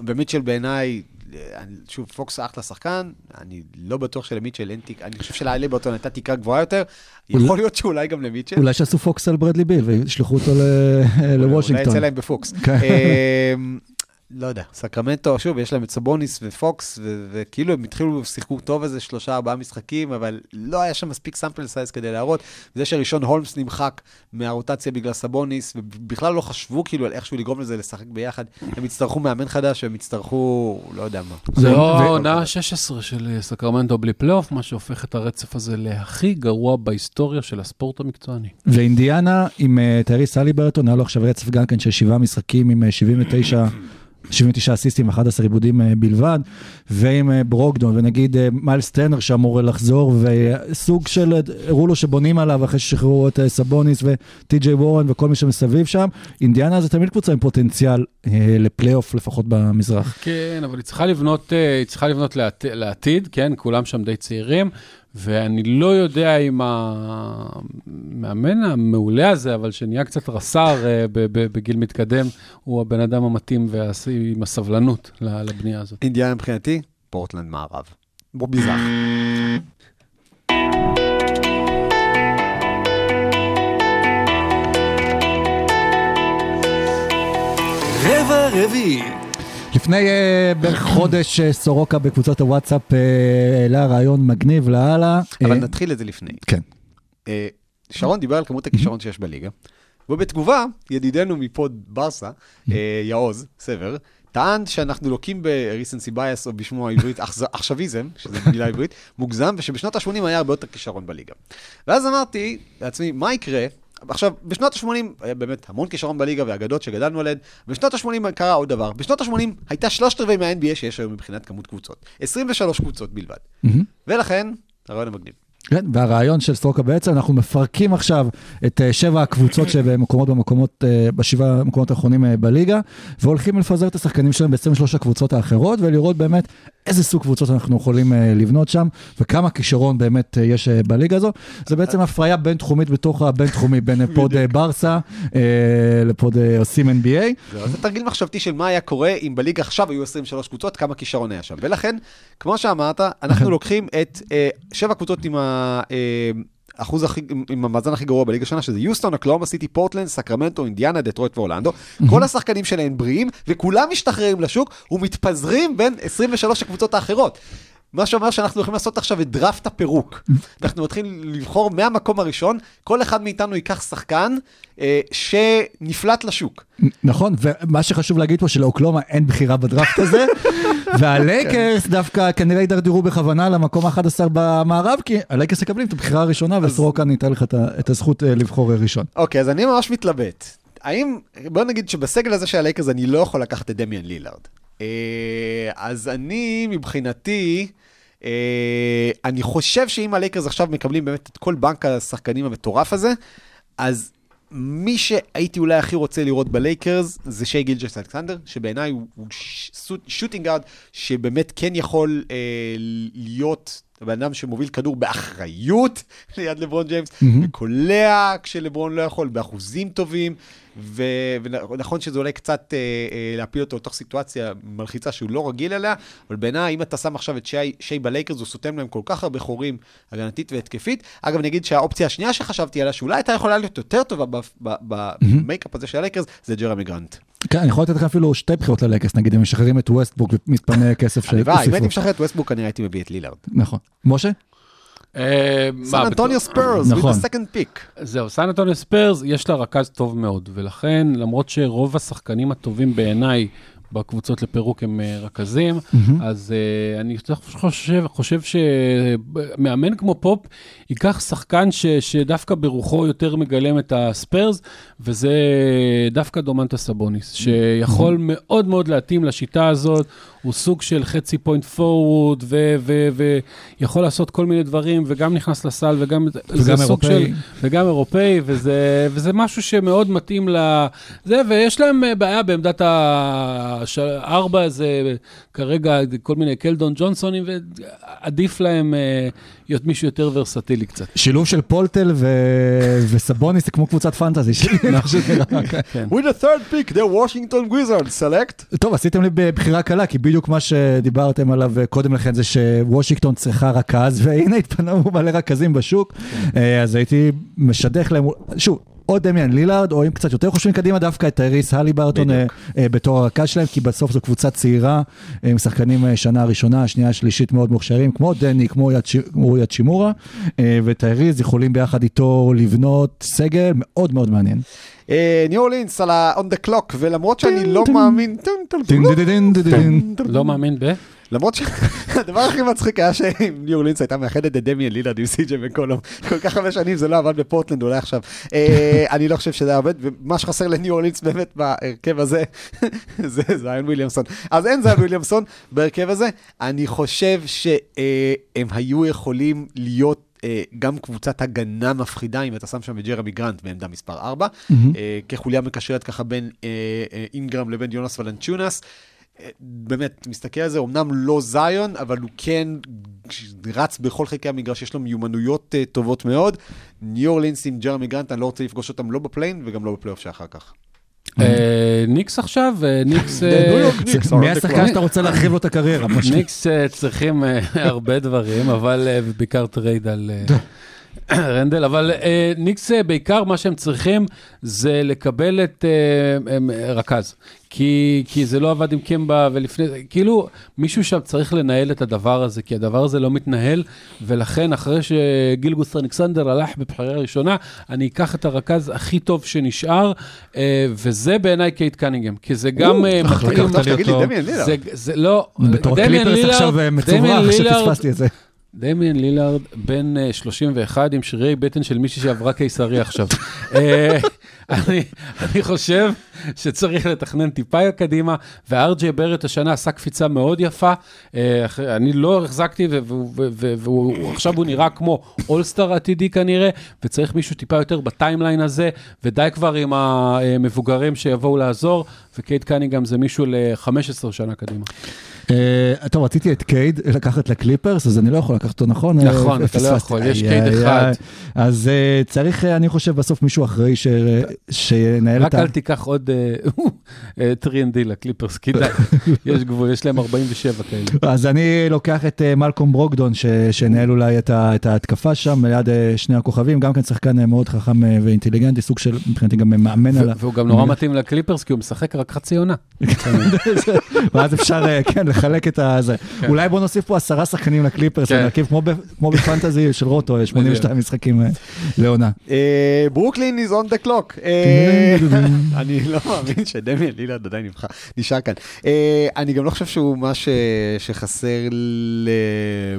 ומיטשל בעיניי, שוב, פוקס אחלה שחקן, אני לא בטוח שלמיטשל אין תיק, אני חושב שלהליברטון הייתה תקרה גבוהה יותר, יכול להיות שאולי גם למיטשל. אולי שעשו פוקס על ברדלי ביל וישלחו אותו ל- אולי לוושינגטון. יצא להם בפוקס. אה, לא יודע, סקרמנטו, שוב, יש להם את סבוניס ופוקס, ו- וכאילו הם התחילו, שיחקו טוב איזה שלושה, ארבעה משחקים, אבל לא היה שם מספיק sample size כדי להראות. זה שרישון הולמס נמחק מהרוטציה בגלל סבוניס, ובכלל לא חשבו כאילו על איכשהו לגרום לזה לשחק ביחד. הם יצטרכו מאמן חדש, הם יצטרכו, לא יודע מה. זה לא העונה ה-16 של אה, סקרמנטו בלי פלייאוף, מה שהופך את הרצף הזה להכי גרוע בהיסטוריה של הספורט המקצועני. ואינדיאנה עם אה, טייריס הליברטון, היה לו עכשיו רצף גם כן של שבעה משחקים עם אה, 79... 79 אסיסטים, 11 עיבודים בלבד, ועם אה, ברוקדון, ונגיד אה, מיילס טנר שאמור לחזור, וסוג של, אה, הראו לו שבונים עליו אחרי ששחררו את סבוניס וטי.ג'יי וורן וכל מי שמסביב שם. אינדיאנה זה תמיד קבוצה עם פוטנציאל לפלייאוף, לפחות במזרח. כן, אבל היא צריכה לבנות, היא צריכה לבנות לעת, לעתיד, כן, כולם שם די צעירים, ואני לא יודע אם המאמן המעולה הזה, אבל שנהיה קצת רס"ר אה, בגיל מתקדם, הוא הבן אדם המתאים עם הסבלנות לבנייה הזאת. אינדיאנה מבחינתי, פורטלנד מערב. בוא מזרח. רבע רביעי. לפני אה, בערך חודש אה, סורוקה בקבוצת הוואטסאפ אה, העלה רעיון מגניב לאללה. אבל נתחיל את זה לפני. כן. שרון דיבר על כמות הכישרון שיש בליגה, ובתגובה, ידידנו מפוד ברסה, אה, יעוז, סבר, טען שאנחנו לוקים ב-recency bias, או בשמו העברית, עכשוויזם, שזו מילה עברית, מוגזם, ושבשנות ה-80 היה הרבה יותר כישרון בליגה. ואז אמרתי לעצמי, מה יקרה? עכשיו, בשנות ה-80 היה באמת המון כישרון בליגה והאגדות שגדלנו עליהן, בשנות ה-80 קרה עוד דבר. בשנות ה-80 הייתה שלושת רבעי מה-NBA שיש היום מבחינת כמות קבוצות. 23 קבוצות בלבד. מהמם. ולכן, הרעיון המגניב. כן, והרעיון של סטרוקה בעצם, אנחנו מפרקים עכשיו את אה, שבע הקבוצות שבמקומות במקומות, אה, בשבעה המקומות האחרונים אה, בליגה, והולכים לפזר את השחקנים שלהם ב-23 הקבוצות האחרות, ולראות באמת איזה סוג קבוצות אנחנו יכולים לבנות שם, וכמה כישרון באמת יש בליגה הזו. זה בעצם הפריה בין-תחומית בתוך הבין-תחומי, בין פוד ברסה לפוד עושים NBA. זה תרגיל מחשבתי של מה היה קורה אם בליגה עכשיו היו 23 קבוצות, כמה כישרון היה שם. ולכן, כמו שאמרת, אנחנו לוקחים את שבע קבוצות עם ה... אה, אחוז הכי, עם- המאזן הכי גרוע בליגה השנה, שזה יוסטון, אוקלהומה סיטי, פורטלנד, סקרמנטו, אינדיאנה, דטרויט ואורלנדו. כל השחקנים שלהם בריאים, וכולם משתחררים לשוק ומתפזרים בין 23 הקבוצות האחרות. מה שאומר שאנחנו הולכים לעשות עכשיו את דראפט הפירוק. אנחנו מתחילים לבחור מהמקום הראשון, כל אחד מאיתנו ייקח שחקן אה, שנפלט לשוק. נכון, ומה שחשוב להגיד פה שלאוקלהומה אין בחירה בדראפט הזה, והלייקרס דווקא כנראה יידרדרו בכוונה למקום ה-11 במערב, כי הלייקרס מקבלים את הבחירה הראשונה, וסורוקה ניתן לך את הזכות אה, לבחור ראשון. אוקיי, אז אני ממש מתלבט. האם, בוא נגיד שבסגל הזה של הלייקרס אני לא יכול לקחת את דמיאן לילארד. אה, אז אני, מבחינתי, אה, אני חושב שאם הלייקרס עכשיו מקבלים באמת את כל בנק השחקנים המטורף הזה, אז מי שהייתי אולי הכי רוצה לראות בלייקרס זה שי גילג'ס אלכסנדר, שבעיניי הוא, shooting guard שבאמת כן יכול אה, להיות הבן אדם שמוביל כדור באחריות ליד לברון ג'יימס, מהמם. וקולע כשלברון לא יכול, באחוזים טובים, ו- ונכון שזה אולי קצת אה, אה, להפיל אותו לתוך סיטואציה מלחיצה שהוא לא רגיל אליה, אבל בעיניי, אם אתה שם עכשיו את שי, שי בלייקרס, הוא סותם להם כל כך הרבה חורים הגנתית והתקפית. אגב, אני אגיד שהאופציה השנייה שחשבתי עליה, שאולי הייתה יכולה להיות יותר טובה במייקאפ הזה של הלייקרס, זה ג'רמי גרנט. כן, אני יכול לתת לך אפילו שתי בחירות ללייקרס, נגיד, אם משחררים את ווסטברוק ומתפנה כסף הלוואי, אם הייתי. משחרר את ווסטברוק, כנראה הייתי מביא את לילארד. נכון. משה? אה, סן אנטוניו ספיירס, with נכון. the second pick. זהו, סן אנטוניו ספיירס, יש לה רכז טוב מאוד, ולכן, למרות שרוב השחקנים הטובים בעיניי בקבוצות לפירוק הם אה, רכזים, אז אה, אני חושב, חושב שמאמן כמו פופ ייקח שחקן ש, שדווקא ברוחו יותר מגלם את הספיירס, וזה דווקא דומנטה סבוניס, שיכול מאוד מאוד להתאים לשיטה הזאת, הוא סוג של חצי פוינט פורוורד, ויכול לעשות כל מיני דברים, וגם נכנס לסל, וגם... זה סוג אירופאי. של- וגם אירופאי, וזה, וזה משהו שמאוד מתאים לזה, ויש להם אה, בעיה בעמדת הארבע, זה כרגע כל מיני קלדון ג'ונסונים, ועדיף להם אה, להיות מישהו יותר ורסטילי קצת. שילוב של פולטל ו- וסבוניס זה כמו קבוצת פנטזי שלי. ככה. כן. With the third pick, the Washington Wizards select. טוב, עשיתם לי בבחירה קלה, כי בדיוק מה שדיברתם עליו אה, קודם לכן זה שוושינגטון צריכה רכז, והנה התפנו מלא רכזים בשוק, אה, אז הייתי משדך להם, שוב, או דמיאן לילארד, או אם קצת יותר חושבים קדימה, דווקא את טייריס הלי ברטון אה, אה, בתור הרכז שלהם, כי בסוף זו קבוצה צעירה, אה, עם שחקנים שנה ראשונה, שנייה, שלישית מאוד מוכשרים, כמו דני, כמו יד ש- כמו יד שימורה, אה, וטייריס יכולים ביחד איתו לבנות סגל מאוד מאוד מעניין. ניו אורלינס על ה-on the clock, ולמרות שאני לא מאמין... לא מאמין ב... למרות שהדבר הכי מצחיק היה שאם ניו אורלינס הייתה מאחדת את דמיאן לילארד עם סי.ג'י וקולום, כל כך הרבה שנים זה לא עבד בפורטלנד, אולי עכשיו. אה, אני לא חושב שזה היה עובד, ומה שחסר לניו אורלינס באמת בהרכב הזה, זה זיון וויליאמסון. אז אין זיון וויליאמסון בהרכב הזה. אני חושב שהם היו יכולים להיות... אה, גם קבוצת הגנה מפחידה, אם אתה שם שם את ג'רמי גרנט בעמדה מספר 4, אה, כחוליה מקשרת ככה בין אינגרם לבין יונאס ולנצ'יונאס. אה, באמת, מסתכל על זה, אמנם לא זיון, אבל הוא כן רץ בכל חלקי המגרש, יש לו מיומנויות אה, טובות מאוד. ניו אורלינס עם ג'רמי גרנט, אני לא רוצה לפגוש אותם לא ב play-in וגם לא בפלייאוף שאחר כך. אה, ניקס עכשיו, ניקס... מי השחקן. שאתה רוצה להחריב לו את הקריירה? ניקס צריכים הרבה דברים, אבל בעיקר trade על רנדל, אבל אה, ניקס אה, בעיקר מה שהם צריכים זה לקבל את אה, הם, אה, רכז. כי, כי זה לא עבד עם קמבה ולפני כאילו מישהו שם צריך לנהל את הדבר הזה, כי הדבר הזה לא מתנהל, ולכן אחרי שגילג'ס אלכסנדר הלך בבחירה ראשונה, אני אקח את הרכז הכי טוב שנשאר, אה, וזה בעיניי קייט קנינגהם, כי זה גם אה, לקחת מתאים. טוב שתגיד לי. דמיאן לילארד. זה, זה לא, קליפרס לילארד- אה, מצוברח לילארד- דמיאן לילארד בן אה, 31 עם שרירי בטן של מישהי שעברה קיסרי עכשיו. אה, אני, אני חושב שצריך לתכנן טיפה קדימה, וארג'יי בארט השנה עשה קפיצה מאוד יפה. אה, אני לא החזקתי, ו- ו- ו- ו- והוא עכשיו הוא נראה כמו all-star עתידי כנראה, וצריך מישהו טיפה יותר ב timeline הזה, ודי כבר עם המבוגרים שיבואו לעזור, וקייט קנינגהם זה מישהו ל-15 שנה קדימה. אה, טוב, רציתי את קייד לקחת לקליפרס, אז אני לא יכול לקחת אותו, נכון? נכון, אה, אתה לא. יכול, יש קייד אחד. אז אה, צריך, אה, אני חושב, בסוף מישהו אחראי ש- שינהל את רק ה... אל תיקח עוד אה, 3&D לקליפרס, כדאי, יש גבול, יש להם 47 כאלה. אז אני לוקח את אה, מלקום ברוקדון, ש- שינהל אולי את ה- את ההתקפה שם, ליד אה, שני הכוכבים, גם כן שחקן אה, מאוד חכם אה, ואינטליגנטי, סוג של, מבחינתי גם מאמן על ה... והוא גם נורא מתאים לקליפרס, כי הוא משחק רק חצי עונה. ואז אפשר, כן, לחלק את הזה. אולי בוא נוסיף פה עשרה שחקנים לקליפרס, כן. ונרכיב כמו בפנטזי של רוטו, 82 משחקים אה, לעונה. אה, ברוקלין is on the clock. אה, אני לא מאמין שדמיאן לילארד עדיין נבחר, נשאר כאן. אני גם לא חושב שהוא מה ש- שחסר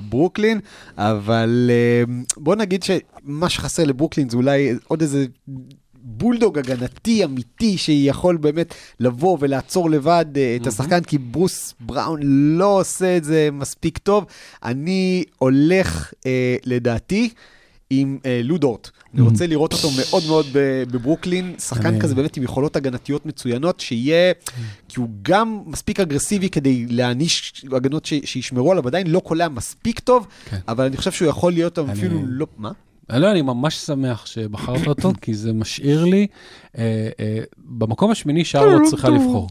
לברוקלין, אבל בוא נגיד שמה שחסר לברוקלין זה אולי עוד איזה... בולדוג הגנתי אמיתי שיכול באמת לבוא ולעצור לבד אה, את השחקן, כי ברוס בראון לא עושה את זה מספיק טוב. אני הולך, אה, לדעתי, עם אה, לודורט. אני רוצה לראות אותו מאוד מאוד בברוקלין, שחקן כזה באמת עם יכולות הגנתיות מצוינות, שיהיה, כי הוא גם מספיק אגרסיבי כדי להעניש הגנות שישמרו עליו, עדיין לא קולע מספיק טוב, כן. אבל אני חושב שהוא יכול להיות אפילו לא... מה? לא, אני ממש שמח שבחרת אותו, כי זה משאיר לי, אה, אה, במקום השמיני שרלוט צריכה לבחור.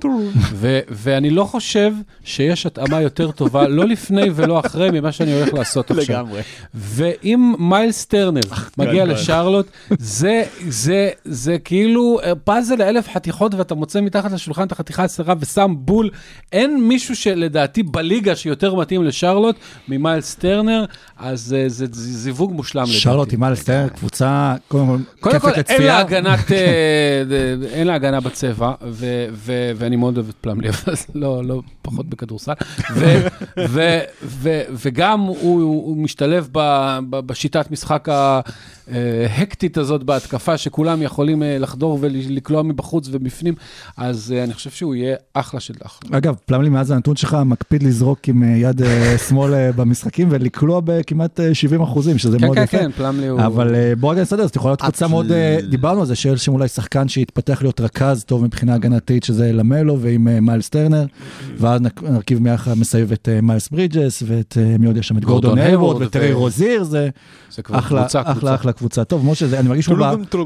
ו- ואני לא חושב שיש התאמה יותר טובה, לא לפני ולא אחרי, ממה שאני הולך לעשות עכשיו. לגמרי. ואם מיילס טרנר מגיע. לשרלוט, זה, זה, זה כאילו אה, פאזל לאלף חתיכות, ואתה מוצא מתחת לשולחן את החתיכה הצרה ושם בול. אין מישהו שלדעתי בליגה שיותר מתאים לשרלוט ממיילס טרנר, אז אה, זה זה זיווג מושלם לדעתי. עם אלסטר, קבוצה, קודם כל, קודם כל, אין לה. הגנת, אה, אין לה הגנה בצבע, ואני מאוד אוהב את פלמלי, אבל לא, לא פחות בכדורסל. ו- ו- ו- וגם הוא, הוא משתלב ב- ב- בשיטת משחק ההקטית הזאת בהתקפה, שכולם יכולים אה, לחדור ולקלוע מבחוץ ובפנים, אז אה, אני חושב שהוא יהיה אחלה של אחלה. אגב, פלמלי, מאז הנתון שלך, מקפיד לזרוק עם יד שמאל במשחקים ולקלוע בכמעט אה, 70 אחוזים, שזה כן, מאוד כן, יפה. כן, פלמלי הוא... אבל אה, בוא רגע נסדר, זאת יכולה להיות קבוצה מאוד, אה, דיברנו על זה, שיש שם אולי שחקן שיתפתח להיות רכז טוב מבחינה הגנתית, שזה למלו ועם אה, מיילס טרנר, ואז נרכיב מיחד מסביב את מיילס ברידג'ס, ואת מי עוד יש שם, את גורדון היוורד וטרי רוזיר, זה אחלה, אחלה, קבוצה. אחלה קבוצה. טוב, משה, זה- אני מרגיש שהוא.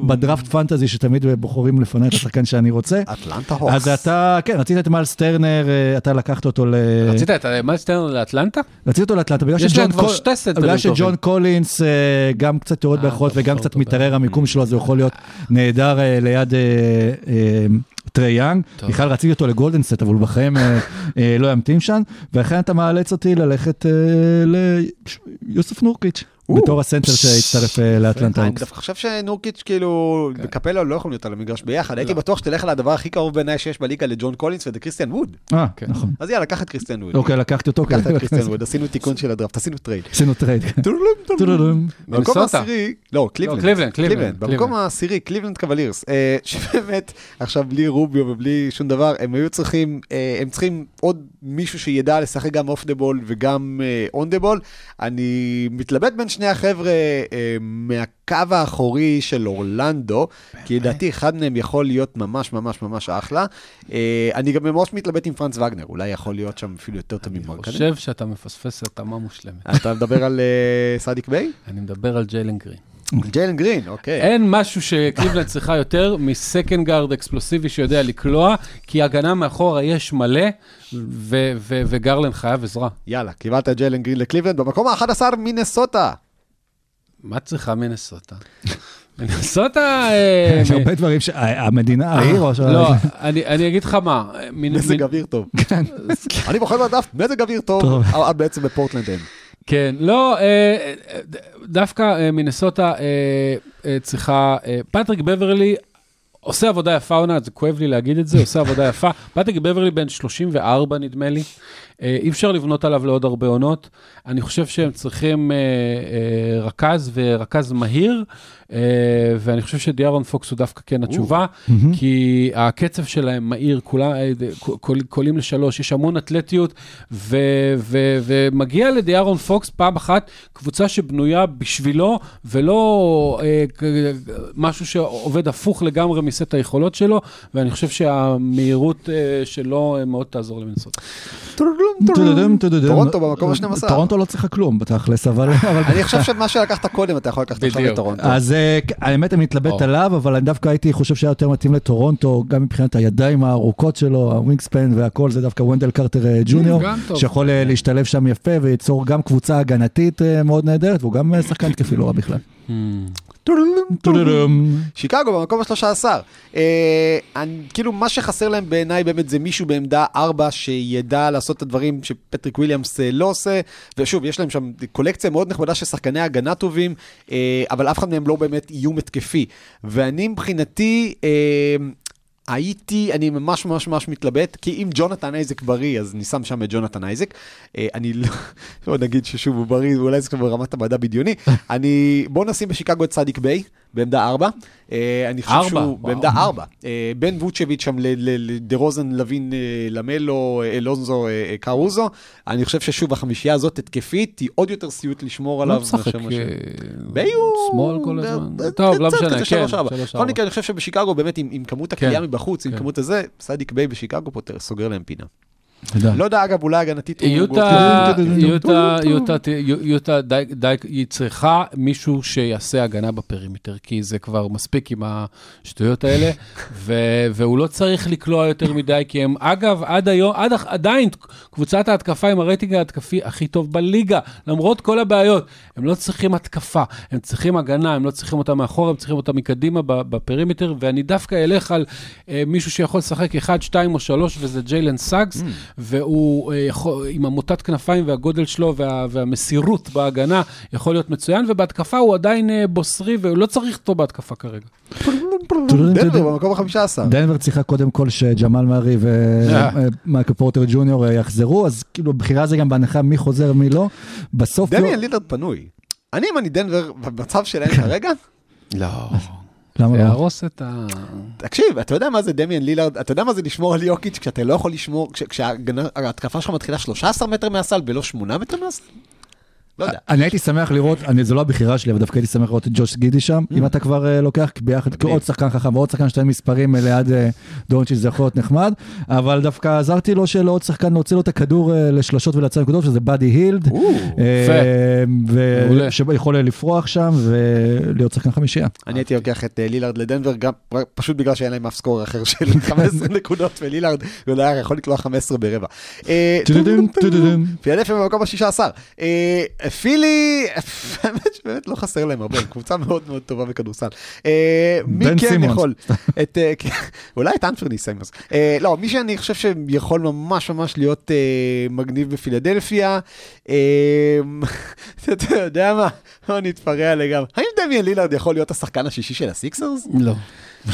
בדראפט fantasy שתמיד בוחרים לפני את השחקן שאני רוצה. אטלנטה הוקס. אז אתה, כן, רצית את מיילס טרנר, אתה לקחת אותו ל... רצית את מיילס טרנר לאטלנטה? רציתי אותו לאטלנטה, בגלל שג'ון קולינס גם קצת יורד אה, ביכולת אתה וגם בוחר קצת מתערער המיקום שלו, אז הוא יכול להיות נהדר אה, ליד אה, טרי יאנג. בכלל רציתי אותו לגולדן סטייט, אבל הוא בחיים לא ימתין שם, ולכן אתה מאלץ אותי ללכת ליוסף נורקיץ', בתור הסנטר שהצטרף אה, לאטלנטה אני. דווקא חושב שנורקיץ' כאילו וקפלה לא יכולים להיות על המגרש ביחד, הייתי בטוח שתלך לדבר הכי קרוב בעיניי שיש בליגה לג'ון קולינס ולקריסטיאן ווד. אה, כן. נכון. אז יאללה, קח את קריסטיאן ווד. אוקיי, לקחתי אותו. לקחת את כן. קריסטיאן ווד, עשינו תיקון של הדראפט, עשינו trade. עשינו trade. במקום. העשירי, לא, קליבלנד. קליבלנד, קליבלנד, במקום. העשירי, קליבלנד קוולירס, אה, שבאמת, עכשיו בלי רוביו ובלי שום דבר, הם היו צריכים, אה, הם צריכים עוד מישהו שידע לשחק גם off the ball וגם on the ball. אני מתלבט בין שני החבר'ה אה, מהקו האחורי של אורלנדו, כי לדעתי אחד מהם יכול להיות ממש ממש ממש אחלה. אה, אני גם ממש מתלבט עם פרנץ וגנר, אולי יכול להיות שם אפילו יותר טוב אני ממרקנן. חושב שאתה מפספס התאמה מושלמת. אתה מדבר על אה, סאדיק ביי? אני מדבר על ג'יילן גרין. ג'יילן גרין, אוקיי. אין משהו שקליבלנד צריכה יותר מ second guard אקספלוסיבי שיודע לקלוע, כי הגנה מאחורה יש מלא, ו- ו- וגרלנד חייב עזרה. יאללה, קיבלת את ג'יילן גרין לקליבלנד במקום ה-11 מינסוטה. מה צריכה מינסוטה? מינסוטה... אה, יש הרבה דברים שהמדינה, העיר, או ש... לא, אני אני אגיד לך מה. מ- מזג אוויר טוב. אני בוחר בדף מזג אוויר טוב, טוב. אבל בעצם בפורטלנד אין. כן, לא, אה, אה, דווקא אה, צריכה, פטריק בברלי עושה עבודה יפה עונה, זה כואב לי להגיד את זה, עושה עבודה יפה. פטריק בברלי בן 34 נדמה לי, אי אפשר לבנות עליו לעוד הרבה עונות. אני חושב שהם צריכים אה, אה, רכז ורכז מהיר, אה, ואני חושב שדיארון פוקס הוא דווקא כן התשובה, כי הקצב שלהם מהיר, כולם אה, קול- קולעים לשלוש, יש המון אתלטיות, ו, ו, ומגיע לדיארון פוקס פעם אחת קבוצה שבנויה בשבילו, ולא אה, משהו שעובד הפוך לגמרי מסט היכולות שלו, ואני חושב שהמהירות אה, שלו אה, מאוד תעזור למינסוטה. טורונטו במקום ה-12. טורונטו לא צריכה כלום בתכלס, אבל... אני חושב שמה שלקחת קודם, אתה יכול לקחת עכשיו בדיוק. את טורונטו. אז האמת, אני מתלבט. עליו, אבל אני דווקא הייתי חושב שהיה יותר מתאים לטורונטו, גם מבחינת הידיים הארוכות שלו, ה wingspan והכל, זה דווקא ונדל קרטר ג'וניור. שיכול להשתלב שם יפה וייצור גם קבוצה הגנתית מאוד נהדרת, והוא גם שחקן התקפי לא רע בכלל. שיקגו במקום ה-13. אה, כאילו, מה שחסר להם בעיניי באמת זה מישהו בעמדה 4 שידע לעשות את הדברים שפטריק וויליאמס אה, לא עושה. ושוב, יש להם שם קולקציה מאוד נכבדה של שחקני הגנה טובים, אה, אבל אף אחד מהם לא באמת איום התקפי. ואני מבחינתי... הייתי, אני ממש ממש ממש מתלבט, כי אם ג'ונתן אייזק בריא, אז אני שם שם את ג'ונתן אייזק. אה, אני לא, בוא נגיד ששוב הוא בריא, אולי זה כבר ברמת המדע בדיוני. אני, בוא נשים בשיקגו את סאדיק ביי, בעמדה 4. אני חושב ארבע? שהוא וואו. בעמדה 4. בין ווצ'ביץ' שם ל- ל- לדה רוזן, לוין, אה, למלו, אה, אלונזו, אה, אה, קרוזו. אני חושב ששוב, החמישייה הזאת התקפית, היא עוד יותר סיוט לשמור לא עליו. משחק אה, ביי הוא... שמאל כל אה, הזמן. אה, טוב, לא משנה, כן, בכל. מקרה, אני חושב שבשיקגו, באמת, עם כמות הקליעה כן, מבחוץ, עם כן. כמות הזה, סאדיק ביי בשיקגו פותר, סוגר להם פינה. לא יודע, אגב, אולי הגנתית. יוטה, די, היא צריכה מישהו שיעשה הגנה ב perimeter, כי זה כבר מספיק עם השטויות האלה, והוא לא צריך לקלוע יותר מדי, כי הם, אגב, עד היום, עד, עדיין, קבוצת ההתקפה עם הרייטינג ההתקפי הכי טוב בליגה, למרות כל הבעיות. הם לא צריכים התקפה, הם צריכים הגנה, הם לא צריכים אותה מאחורה, הם צריכים אותה מקדימה ב- ב perimeter, ואני דווקא אלך על אה, מישהו שיכול לשחק 1, 2 או 3, וזה ג'יילן סאגס, והוא אה, יכול, עם המוטת כנפיים והגודל שלו וה, והמסירות בהגנה, יכול להיות מצוין, ובהתקפה הוא עדיין אה, בוסרי, והוא לא צריך אותו בהתקפה כרגע. דנבר במקום החמישה עשר. דנבר צריכה קודם כל שג'מאל מארי אה. ומייקל פורטר ג'וניור אה, יחזרו, אז כאילו הבחירה זה גם בהנחה מי חוזר מי לא. בסוף לא... דמיאן לילארד פנוי. אני, אם אני דנבר, במצב שלהם כרגע, לא. למה זה לא? יהרוס את ה... תקשיב, אתה יודע מה זה דמיאן לילארד, אתה יודע מה זה לשמור על יוקיץ' כשאתה לא יכול לשמור, כש- כשההתקפה שלך מתחילה 13 מטר מהסל ולא 8 מטר מהסל? לא יודע. אני הייתי שמח לראות, אני, זו לא הבחירה שלי, אבל דווקא הייתי שמח לראות את ג'וש גידי שם, אם אתה כבר אה, לוקח ביחד, עוד שחקן חכם ועוד שחקן שתי מספרים אה, ליד אה, דורנצ'יץ' זה יכול להיות נחמד, אבל דווקא עזרתי לו של עוד שחקן להוציא לו את הכדור לשלשות ולייצר נקודות, שזה באדי הילד. שיכול לפרוח שם ולהיות שחקן חמישייה. אני הייתי לוקח את לילארד לדנבר, פשוט בגלל שאין להם אף סקור אחר של 15 נקודות, ולילארד הוא היה יכול לקלוע 15 ברבע. פילדלפיה במקום השישה עשר. אה, פילי, האמת שבאמת לא חסר להם הרבה, קבוצה מאוד מאוד טובה בכדורסל. אה, מי כן. יכול? את, אה, כן, אולי את אנפרני סיימוס. אה, לא, מי שאני חושב שיכול ממש ממש להיות מגניב בפילדלפיה, אתה יודע מה? בוא נתפרע לגמרי. האם דמיאן לילארד יכול להיות השחקן השישי של הסיקסרס? לא.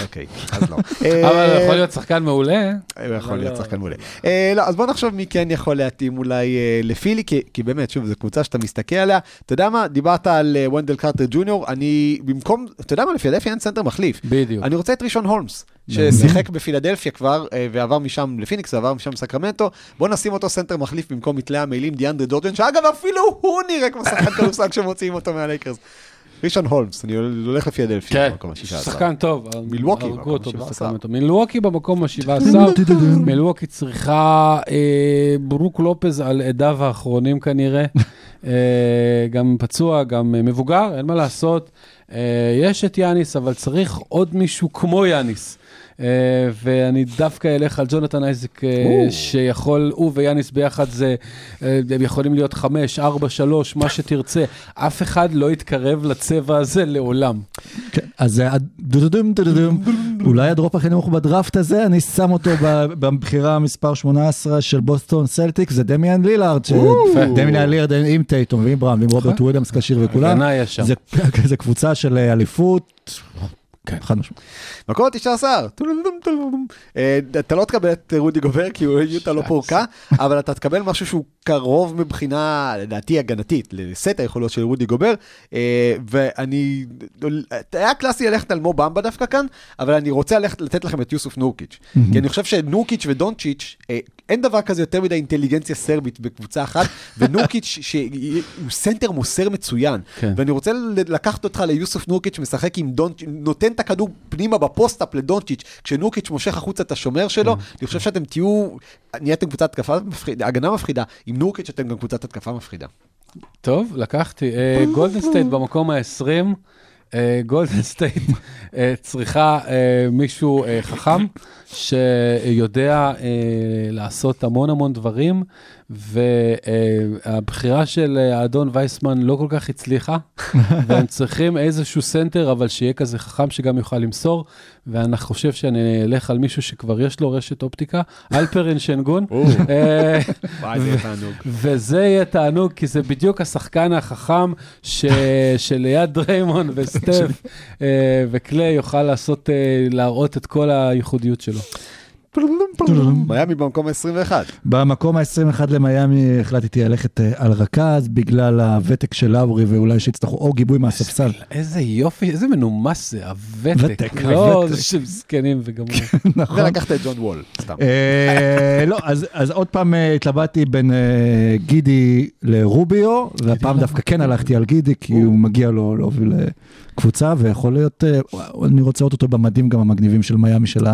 אוקיי, אז לא. אבל אה, יכול להיות שחקן מעולה. הוא יכול להיות לא. שחקן מעולה. אה, לא, אז בוא נחשוב מי כן יכול להתאים אולי אה, לפילי, כי, באמת, שוב, זו קבוצה שאתה מסתכל עליה. אתה יודע מה, דיברת על אה, ונדל קרטר ג'וניור, אני במקום, אתה יודע מה, לפילדלפיה אין סנטר מחליף. בדיוק. אני רוצה את ראשון הולמס, ששיחק בפילדלפיה כבר, אה, ועבר משם לפיניקס, ועבר משם לסקרמנטו. בוא נשים אותו סנטר מחליף במקום מתלי המעילים דיאנדרה ג'ורדן, שאגב, אפילו הוא נראה כמו שחקן כדורסל כשמוציאים אותו מהלייקרס. ראשון הולמס, אני הולך לפילדלפיה. כן, במקום השישה עשר. שחקן טוב. מילווקי במקום אותו ה-17. בסקרמנטו. מילווקי במקום ה-17. מילווקי צריכה אה, ברוק לופז על אדיו האחרונים כנראה. אה, גם פצוע, גם מבוגר, אין מה לעשות. יש את יאניס, אבל צריך עוד מישהו כמו יאניס. אה, ואני דווקא אלך על ג'ונתן אייזק, אה, שיכול, הוא ויאניס ביחד זה, אה, הם יכולים להיות חמש, ארבע, שלוש, מה שתרצה. אף אחד לא יתקרב לצבע הזה לעולם. כן, אז דודודם דודודם, אולי ה drop הכי נמוך בדראפט הזה, אני שם אותו בבחירה מספר 18 של בוסטון סלטיקס, זה דמיאן לילארד, דמיאן לילארד עם טייטום ועם בראון ועם רוברט וויליאמס כשיר וכולם. זה- קבוצה של אה, אליפות, חד משמעית. טולולום, טולולום. אה, אתה לא תקבל את רודי גובר כי הוא יוטה לא פורקה, אבל אתה תקבל משהו שהוא קרוב מבחינה, לדעתי הגנתית, לסט היכולות של רודי גובר, אה, ואני, היה קלאסי ללכת על מו במבה דווקא כאן, אבל אני רוצה ללכת, לתת לכם את יוסוף נורקיץ', כי אני חושב שנורקיץ' ודונצ'יץ', אה, אין דבר כזה יותר מדי אינטליגנציה סרבית בקבוצה אחת, ונורקיץ' שהוא סנטר מוסר מצוין, כן. ואני רוצה לקחת אותך ליוסוף נורקיץ' משחק עם דונצ'יץ', נותן את הכדור פנימה ב post-up לדונצ'יץ', כשנורקיץ' מושך החוצה את השומר שלו, אני חושב שאתם תהיו, נהייתם קבוצת התקפה מפחידה, הגנה מפחידה, עם נורקיץ' אתם גם קבוצת התקפה מפחידה. טוב, לקחתי. אה, גולדן סטייט במקום ה-20. גולדן סטייט אה, צריכה אה, מישהו אה, חכם שיודע אה, לעשות המון המון דברים, והבחירה של אה, האדון וייסמן לא כל כך הצליחה, והם צריכים איזשהו סנטר, אבל שיהיה כזה חכם שגם יוכל למסור, ואני חושב שאני אלך על מישהו שכבר יש לו רשת אופטיקה, אלפרין שנגון. אה, וואי, זה יהיה תענוג. וזה יהיה תענוג, כי זה בדיוק השחקן החכם ש... שליד דריימון וסטף אה, וקליי יוכל לעשות, להראות את כל הייחודיות שלו. מיאמי במקום ה-21. במקום ה-21 למיאמי החלטתי ללכת אה, על רכז בגלל הוותק של לאורי ואולי שיצטרכו או גיבוי מהספסל. איזה יופי, איזה מנומס זה, הוותק. ותק, לא. זה של זקנים וגמרו. נכון. ולקחת את ג'ון וול, סתם. אה, לא, אז, אז עוד פעם אה, התלבטתי בין גידי לרוביו, והפעם דווקא כן הלכתי על גידי, כי הוא מגיע לו להוביל קבוצה, ויכול להיות, אני רוצה לראות אותו במדים גם המגניבים של מיאמי של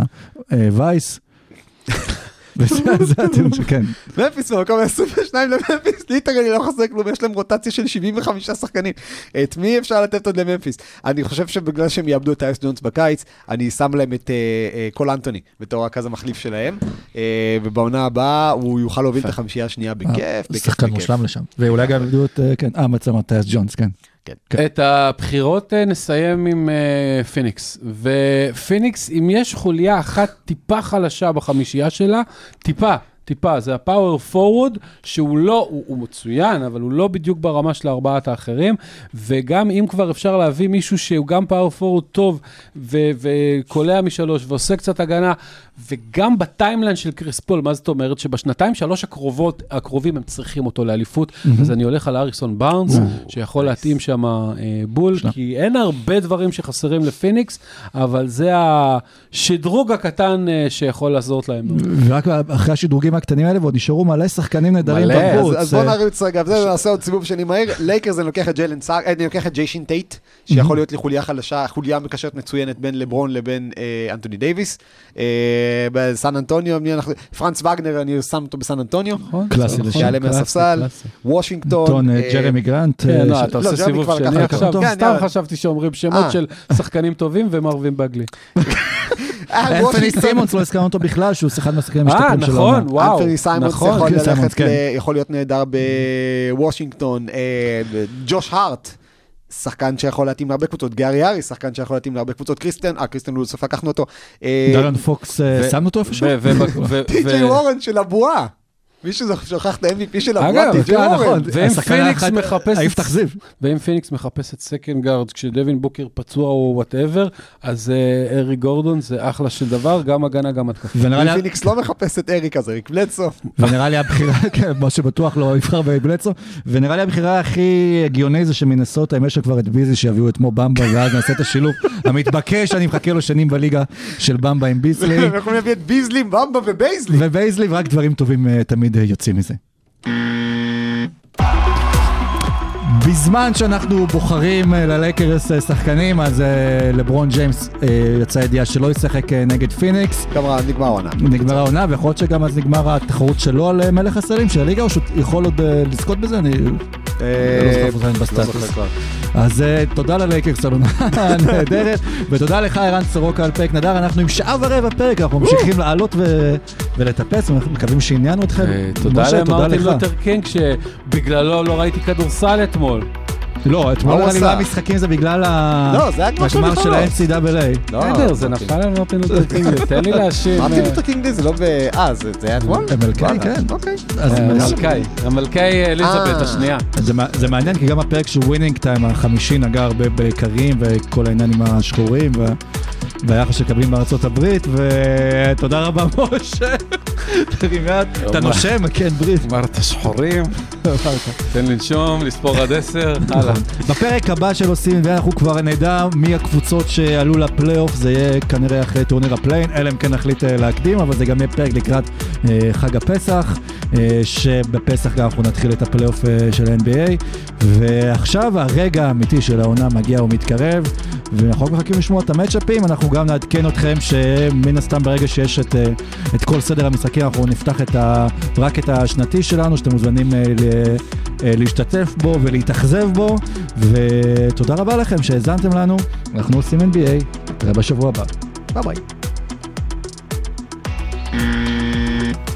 וזה הטיעון שכן. ממפיס במקום ה-22 לממפיס, literally לא חסר כלום, יש להם רוטציה של 75 שחקנים. את מי אפשר לתת עוד לממפיס? אני חושב שבגלל שהם יאבדו את טיוס ג'ונס בקיץ, אני שם להם את אה, אה, קול אנטוני בתור הרכז המחליף שלהם, אה, ובעונה הבאה הוא יוכל להוביל את החמישייה השנייה בכיף, בכיף, שחקן בכיף. מושלם לשם. ואולי גם יביאו את, כן, אה, מצא מטיוס ג'ונס, כן. כן. את הבחירות אה, נסיים עם אה, פיניקס. ופיניקס, אם יש חוליה אחת טיפה חלשה בחמישייה שלה, טיפה, טיפה, זה ה power forward, שהוא לא, הוא, הוא מצוין, אבל הוא לא בדיוק ברמה של ארבעת האחרים, וגם אם כבר אפשר להביא מישהו שהוא גם power forward טוב, וקולע משלוש, ועושה קצת הגנה, וגם ב timeline של קריס פול, מה זאת אומרת? שבשנתיים, שלוש הקרובות, הקרובים הם צריכים אותו לאליפות, אז אני הולך על האריסון בארנס, שיכול להתאים שם אה, בול, כי אין הרבה דברים שחסרים לפיניקס, אבל זה השדרוג הקטן אה, שיכול לעזור להם. ורק אחרי השדרוגים הקטנים האלה, ועוד נשארו מלא שחקנים נהדרים מלא, אז, בחוץ. אז בוא אה, נריץ רגע, וזה נעשה עוד סיבוב שני מהיר. לייקרס אני לוקח את ג'יילן סאר, אני לוקח את ג'יישין טייט, שיכול להיות לי חוליה חלשה, חוליה מקשרת מצוינת בין לברון לבין אה, אנטוני דייוויס. אה, בסן אנטוניו, מי אנחנו, פרנץ וגנר, אני שם אותו בסן אנטוניו. נכון? קלאסי נכון, לשם. שיעלה קלאסי, מהספסל. וושינגטון. טון, אה, אה, ג'רמי גרנט. כן, אה, לא, אתה עושה ג'רמי סיבוב שני עכשיו. כן, סתם יאללה. חשבתי שאומרים שמות אה. של שחקנים טובים ומרווין בגלי. אה, אנתוני. סימונס, לא הזכרנו אותו בכלל, שהוא אחד מהשחקנים אה, המשתפרים של נכון, העונה. וואו. אנתוני סיימונס נכון, יכול כן, סיימונס, כן. יכול להיות נהדר בוושינגטון, אה, ג'וש הארט. שחקן שיכול להתאים להרבה קבוצות, גארי הארי, שחקן שיכול להתאים להרבה קבוצות, קריסטן, אה, קריסטן הוא בסוף לקחנו אותו. אה, דלן פוקס, אה, שמנו אותו ו- טי.ג'יי ו- וורן של הבועה. מישהו שוכח את ה-MVP של וורן. נכון. ואם פיניקס מחפש... ואם פיניקס מחפש את second guard כשדווין בוקר פצוע או whatever, אז אה, אריק גורדון זה אחלה של דבר, גם הגנה, גם התקפה. ונראה לי- פיניקס לא מחפש את אריק הזה, אריק בלדסו. ונראה לי הבחירה, כן, מה שבטוח לא יבחר בבלדסו, ונראה לי הבחירה הכי הגיוני זה שמינסוטה, אם יש לה כבר את ביזלי שיביאו את מו במבה, ואז נעשה את השילוב המתבקש, אני מחכה לו שנים בליגה של במבה עם ביזלי, הם יכולים להביא את ביזלי, במבה ובייזלי. ובייזלי, ורק דברים טובים תמיד אה, יוצאים מזה. בזמן שאנחנו בוחרים אה, ללייקרס אה, שחקנים, אז לברון ג'יימס אה, יצא ידיעה שלא ישחק נגד פיניקס. כמובן, נגמר העונה. נגמר העונה, ויכול להיות שגם אז נגמר התחרות שלו על מלך הסלים של הליגה, או שהוא יכול עוד לזכות בזה? אני לא זוכר איפה זה לא בסטטוס. זוכר כבר. אז אה, תודה ללייקרס על עונה נהדרת, ותודה לך ערן סורוקה על פרק נהדר, אנחנו עם שעה ורבע פרק, אנחנו ממשיכים לעלות ולטפס, ואנחנו מקווים שעניינו אתכם. אה, תודה למרטין. לותר קינג, שבגללו לא ראיתי כדורסל אתמול. לא, אתמול נראה לי לא זה בגלל לא, הגמר של נבחרות. ה-NCAA. לא, בסדר, זה. נפל על מרטין לותר קינג, תן לי להשיב. מרטין אה, לותר קינג זה לא ב... אה, זה היה אתמול? MLK, וואלה, כן. אוקיי. אז אה, המלכאי, המלכאי אליזבת אה. השנייה. זה, מע- זה מעניין כי גם הפרק של Winning Time החמישי נגע הרבה באיכרים וכל העניין עם השחורים וה- והיחס שמקבלים בארצות הברית ותודה רבה משה. אתה נושם? כן ברית. אמרת שחורים, תן לנשום, לספור עד עשר, הלאה. בפרק הבא של עושים ואנחנו כבר נדע מי הקבוצות שעלו לפלייאוף זה יהיה כנראה אחרי טורניר ה-play-in אלא אם כן נחליט אה, להקדים אבל זה גם יהיה פרק לקראת אה, חג הפסח אה, שבפסח גם אנחנו נתחיל את הפלייאוף של ה-NBA ועכשיו הרגע האמיתי של העונה מגיע ומתקרב ואנחנו רק מחכים לשמוע את המצ'אפים, אנחנו גם נעדכן אתכם שמן הסתם ברגע שיש את, אה, את כל סדר המשחקים, אנחנו נפתח את ה, רק את השנתי שלנו, שאתם מוזמנים אה, אה, להשתתף בו ולהתאכזב בו, ותודה רבה לכם שהאזנתם לנו, אנחנו עושים NBA, נראה בשבוע הבא. ביי ביי. Mm.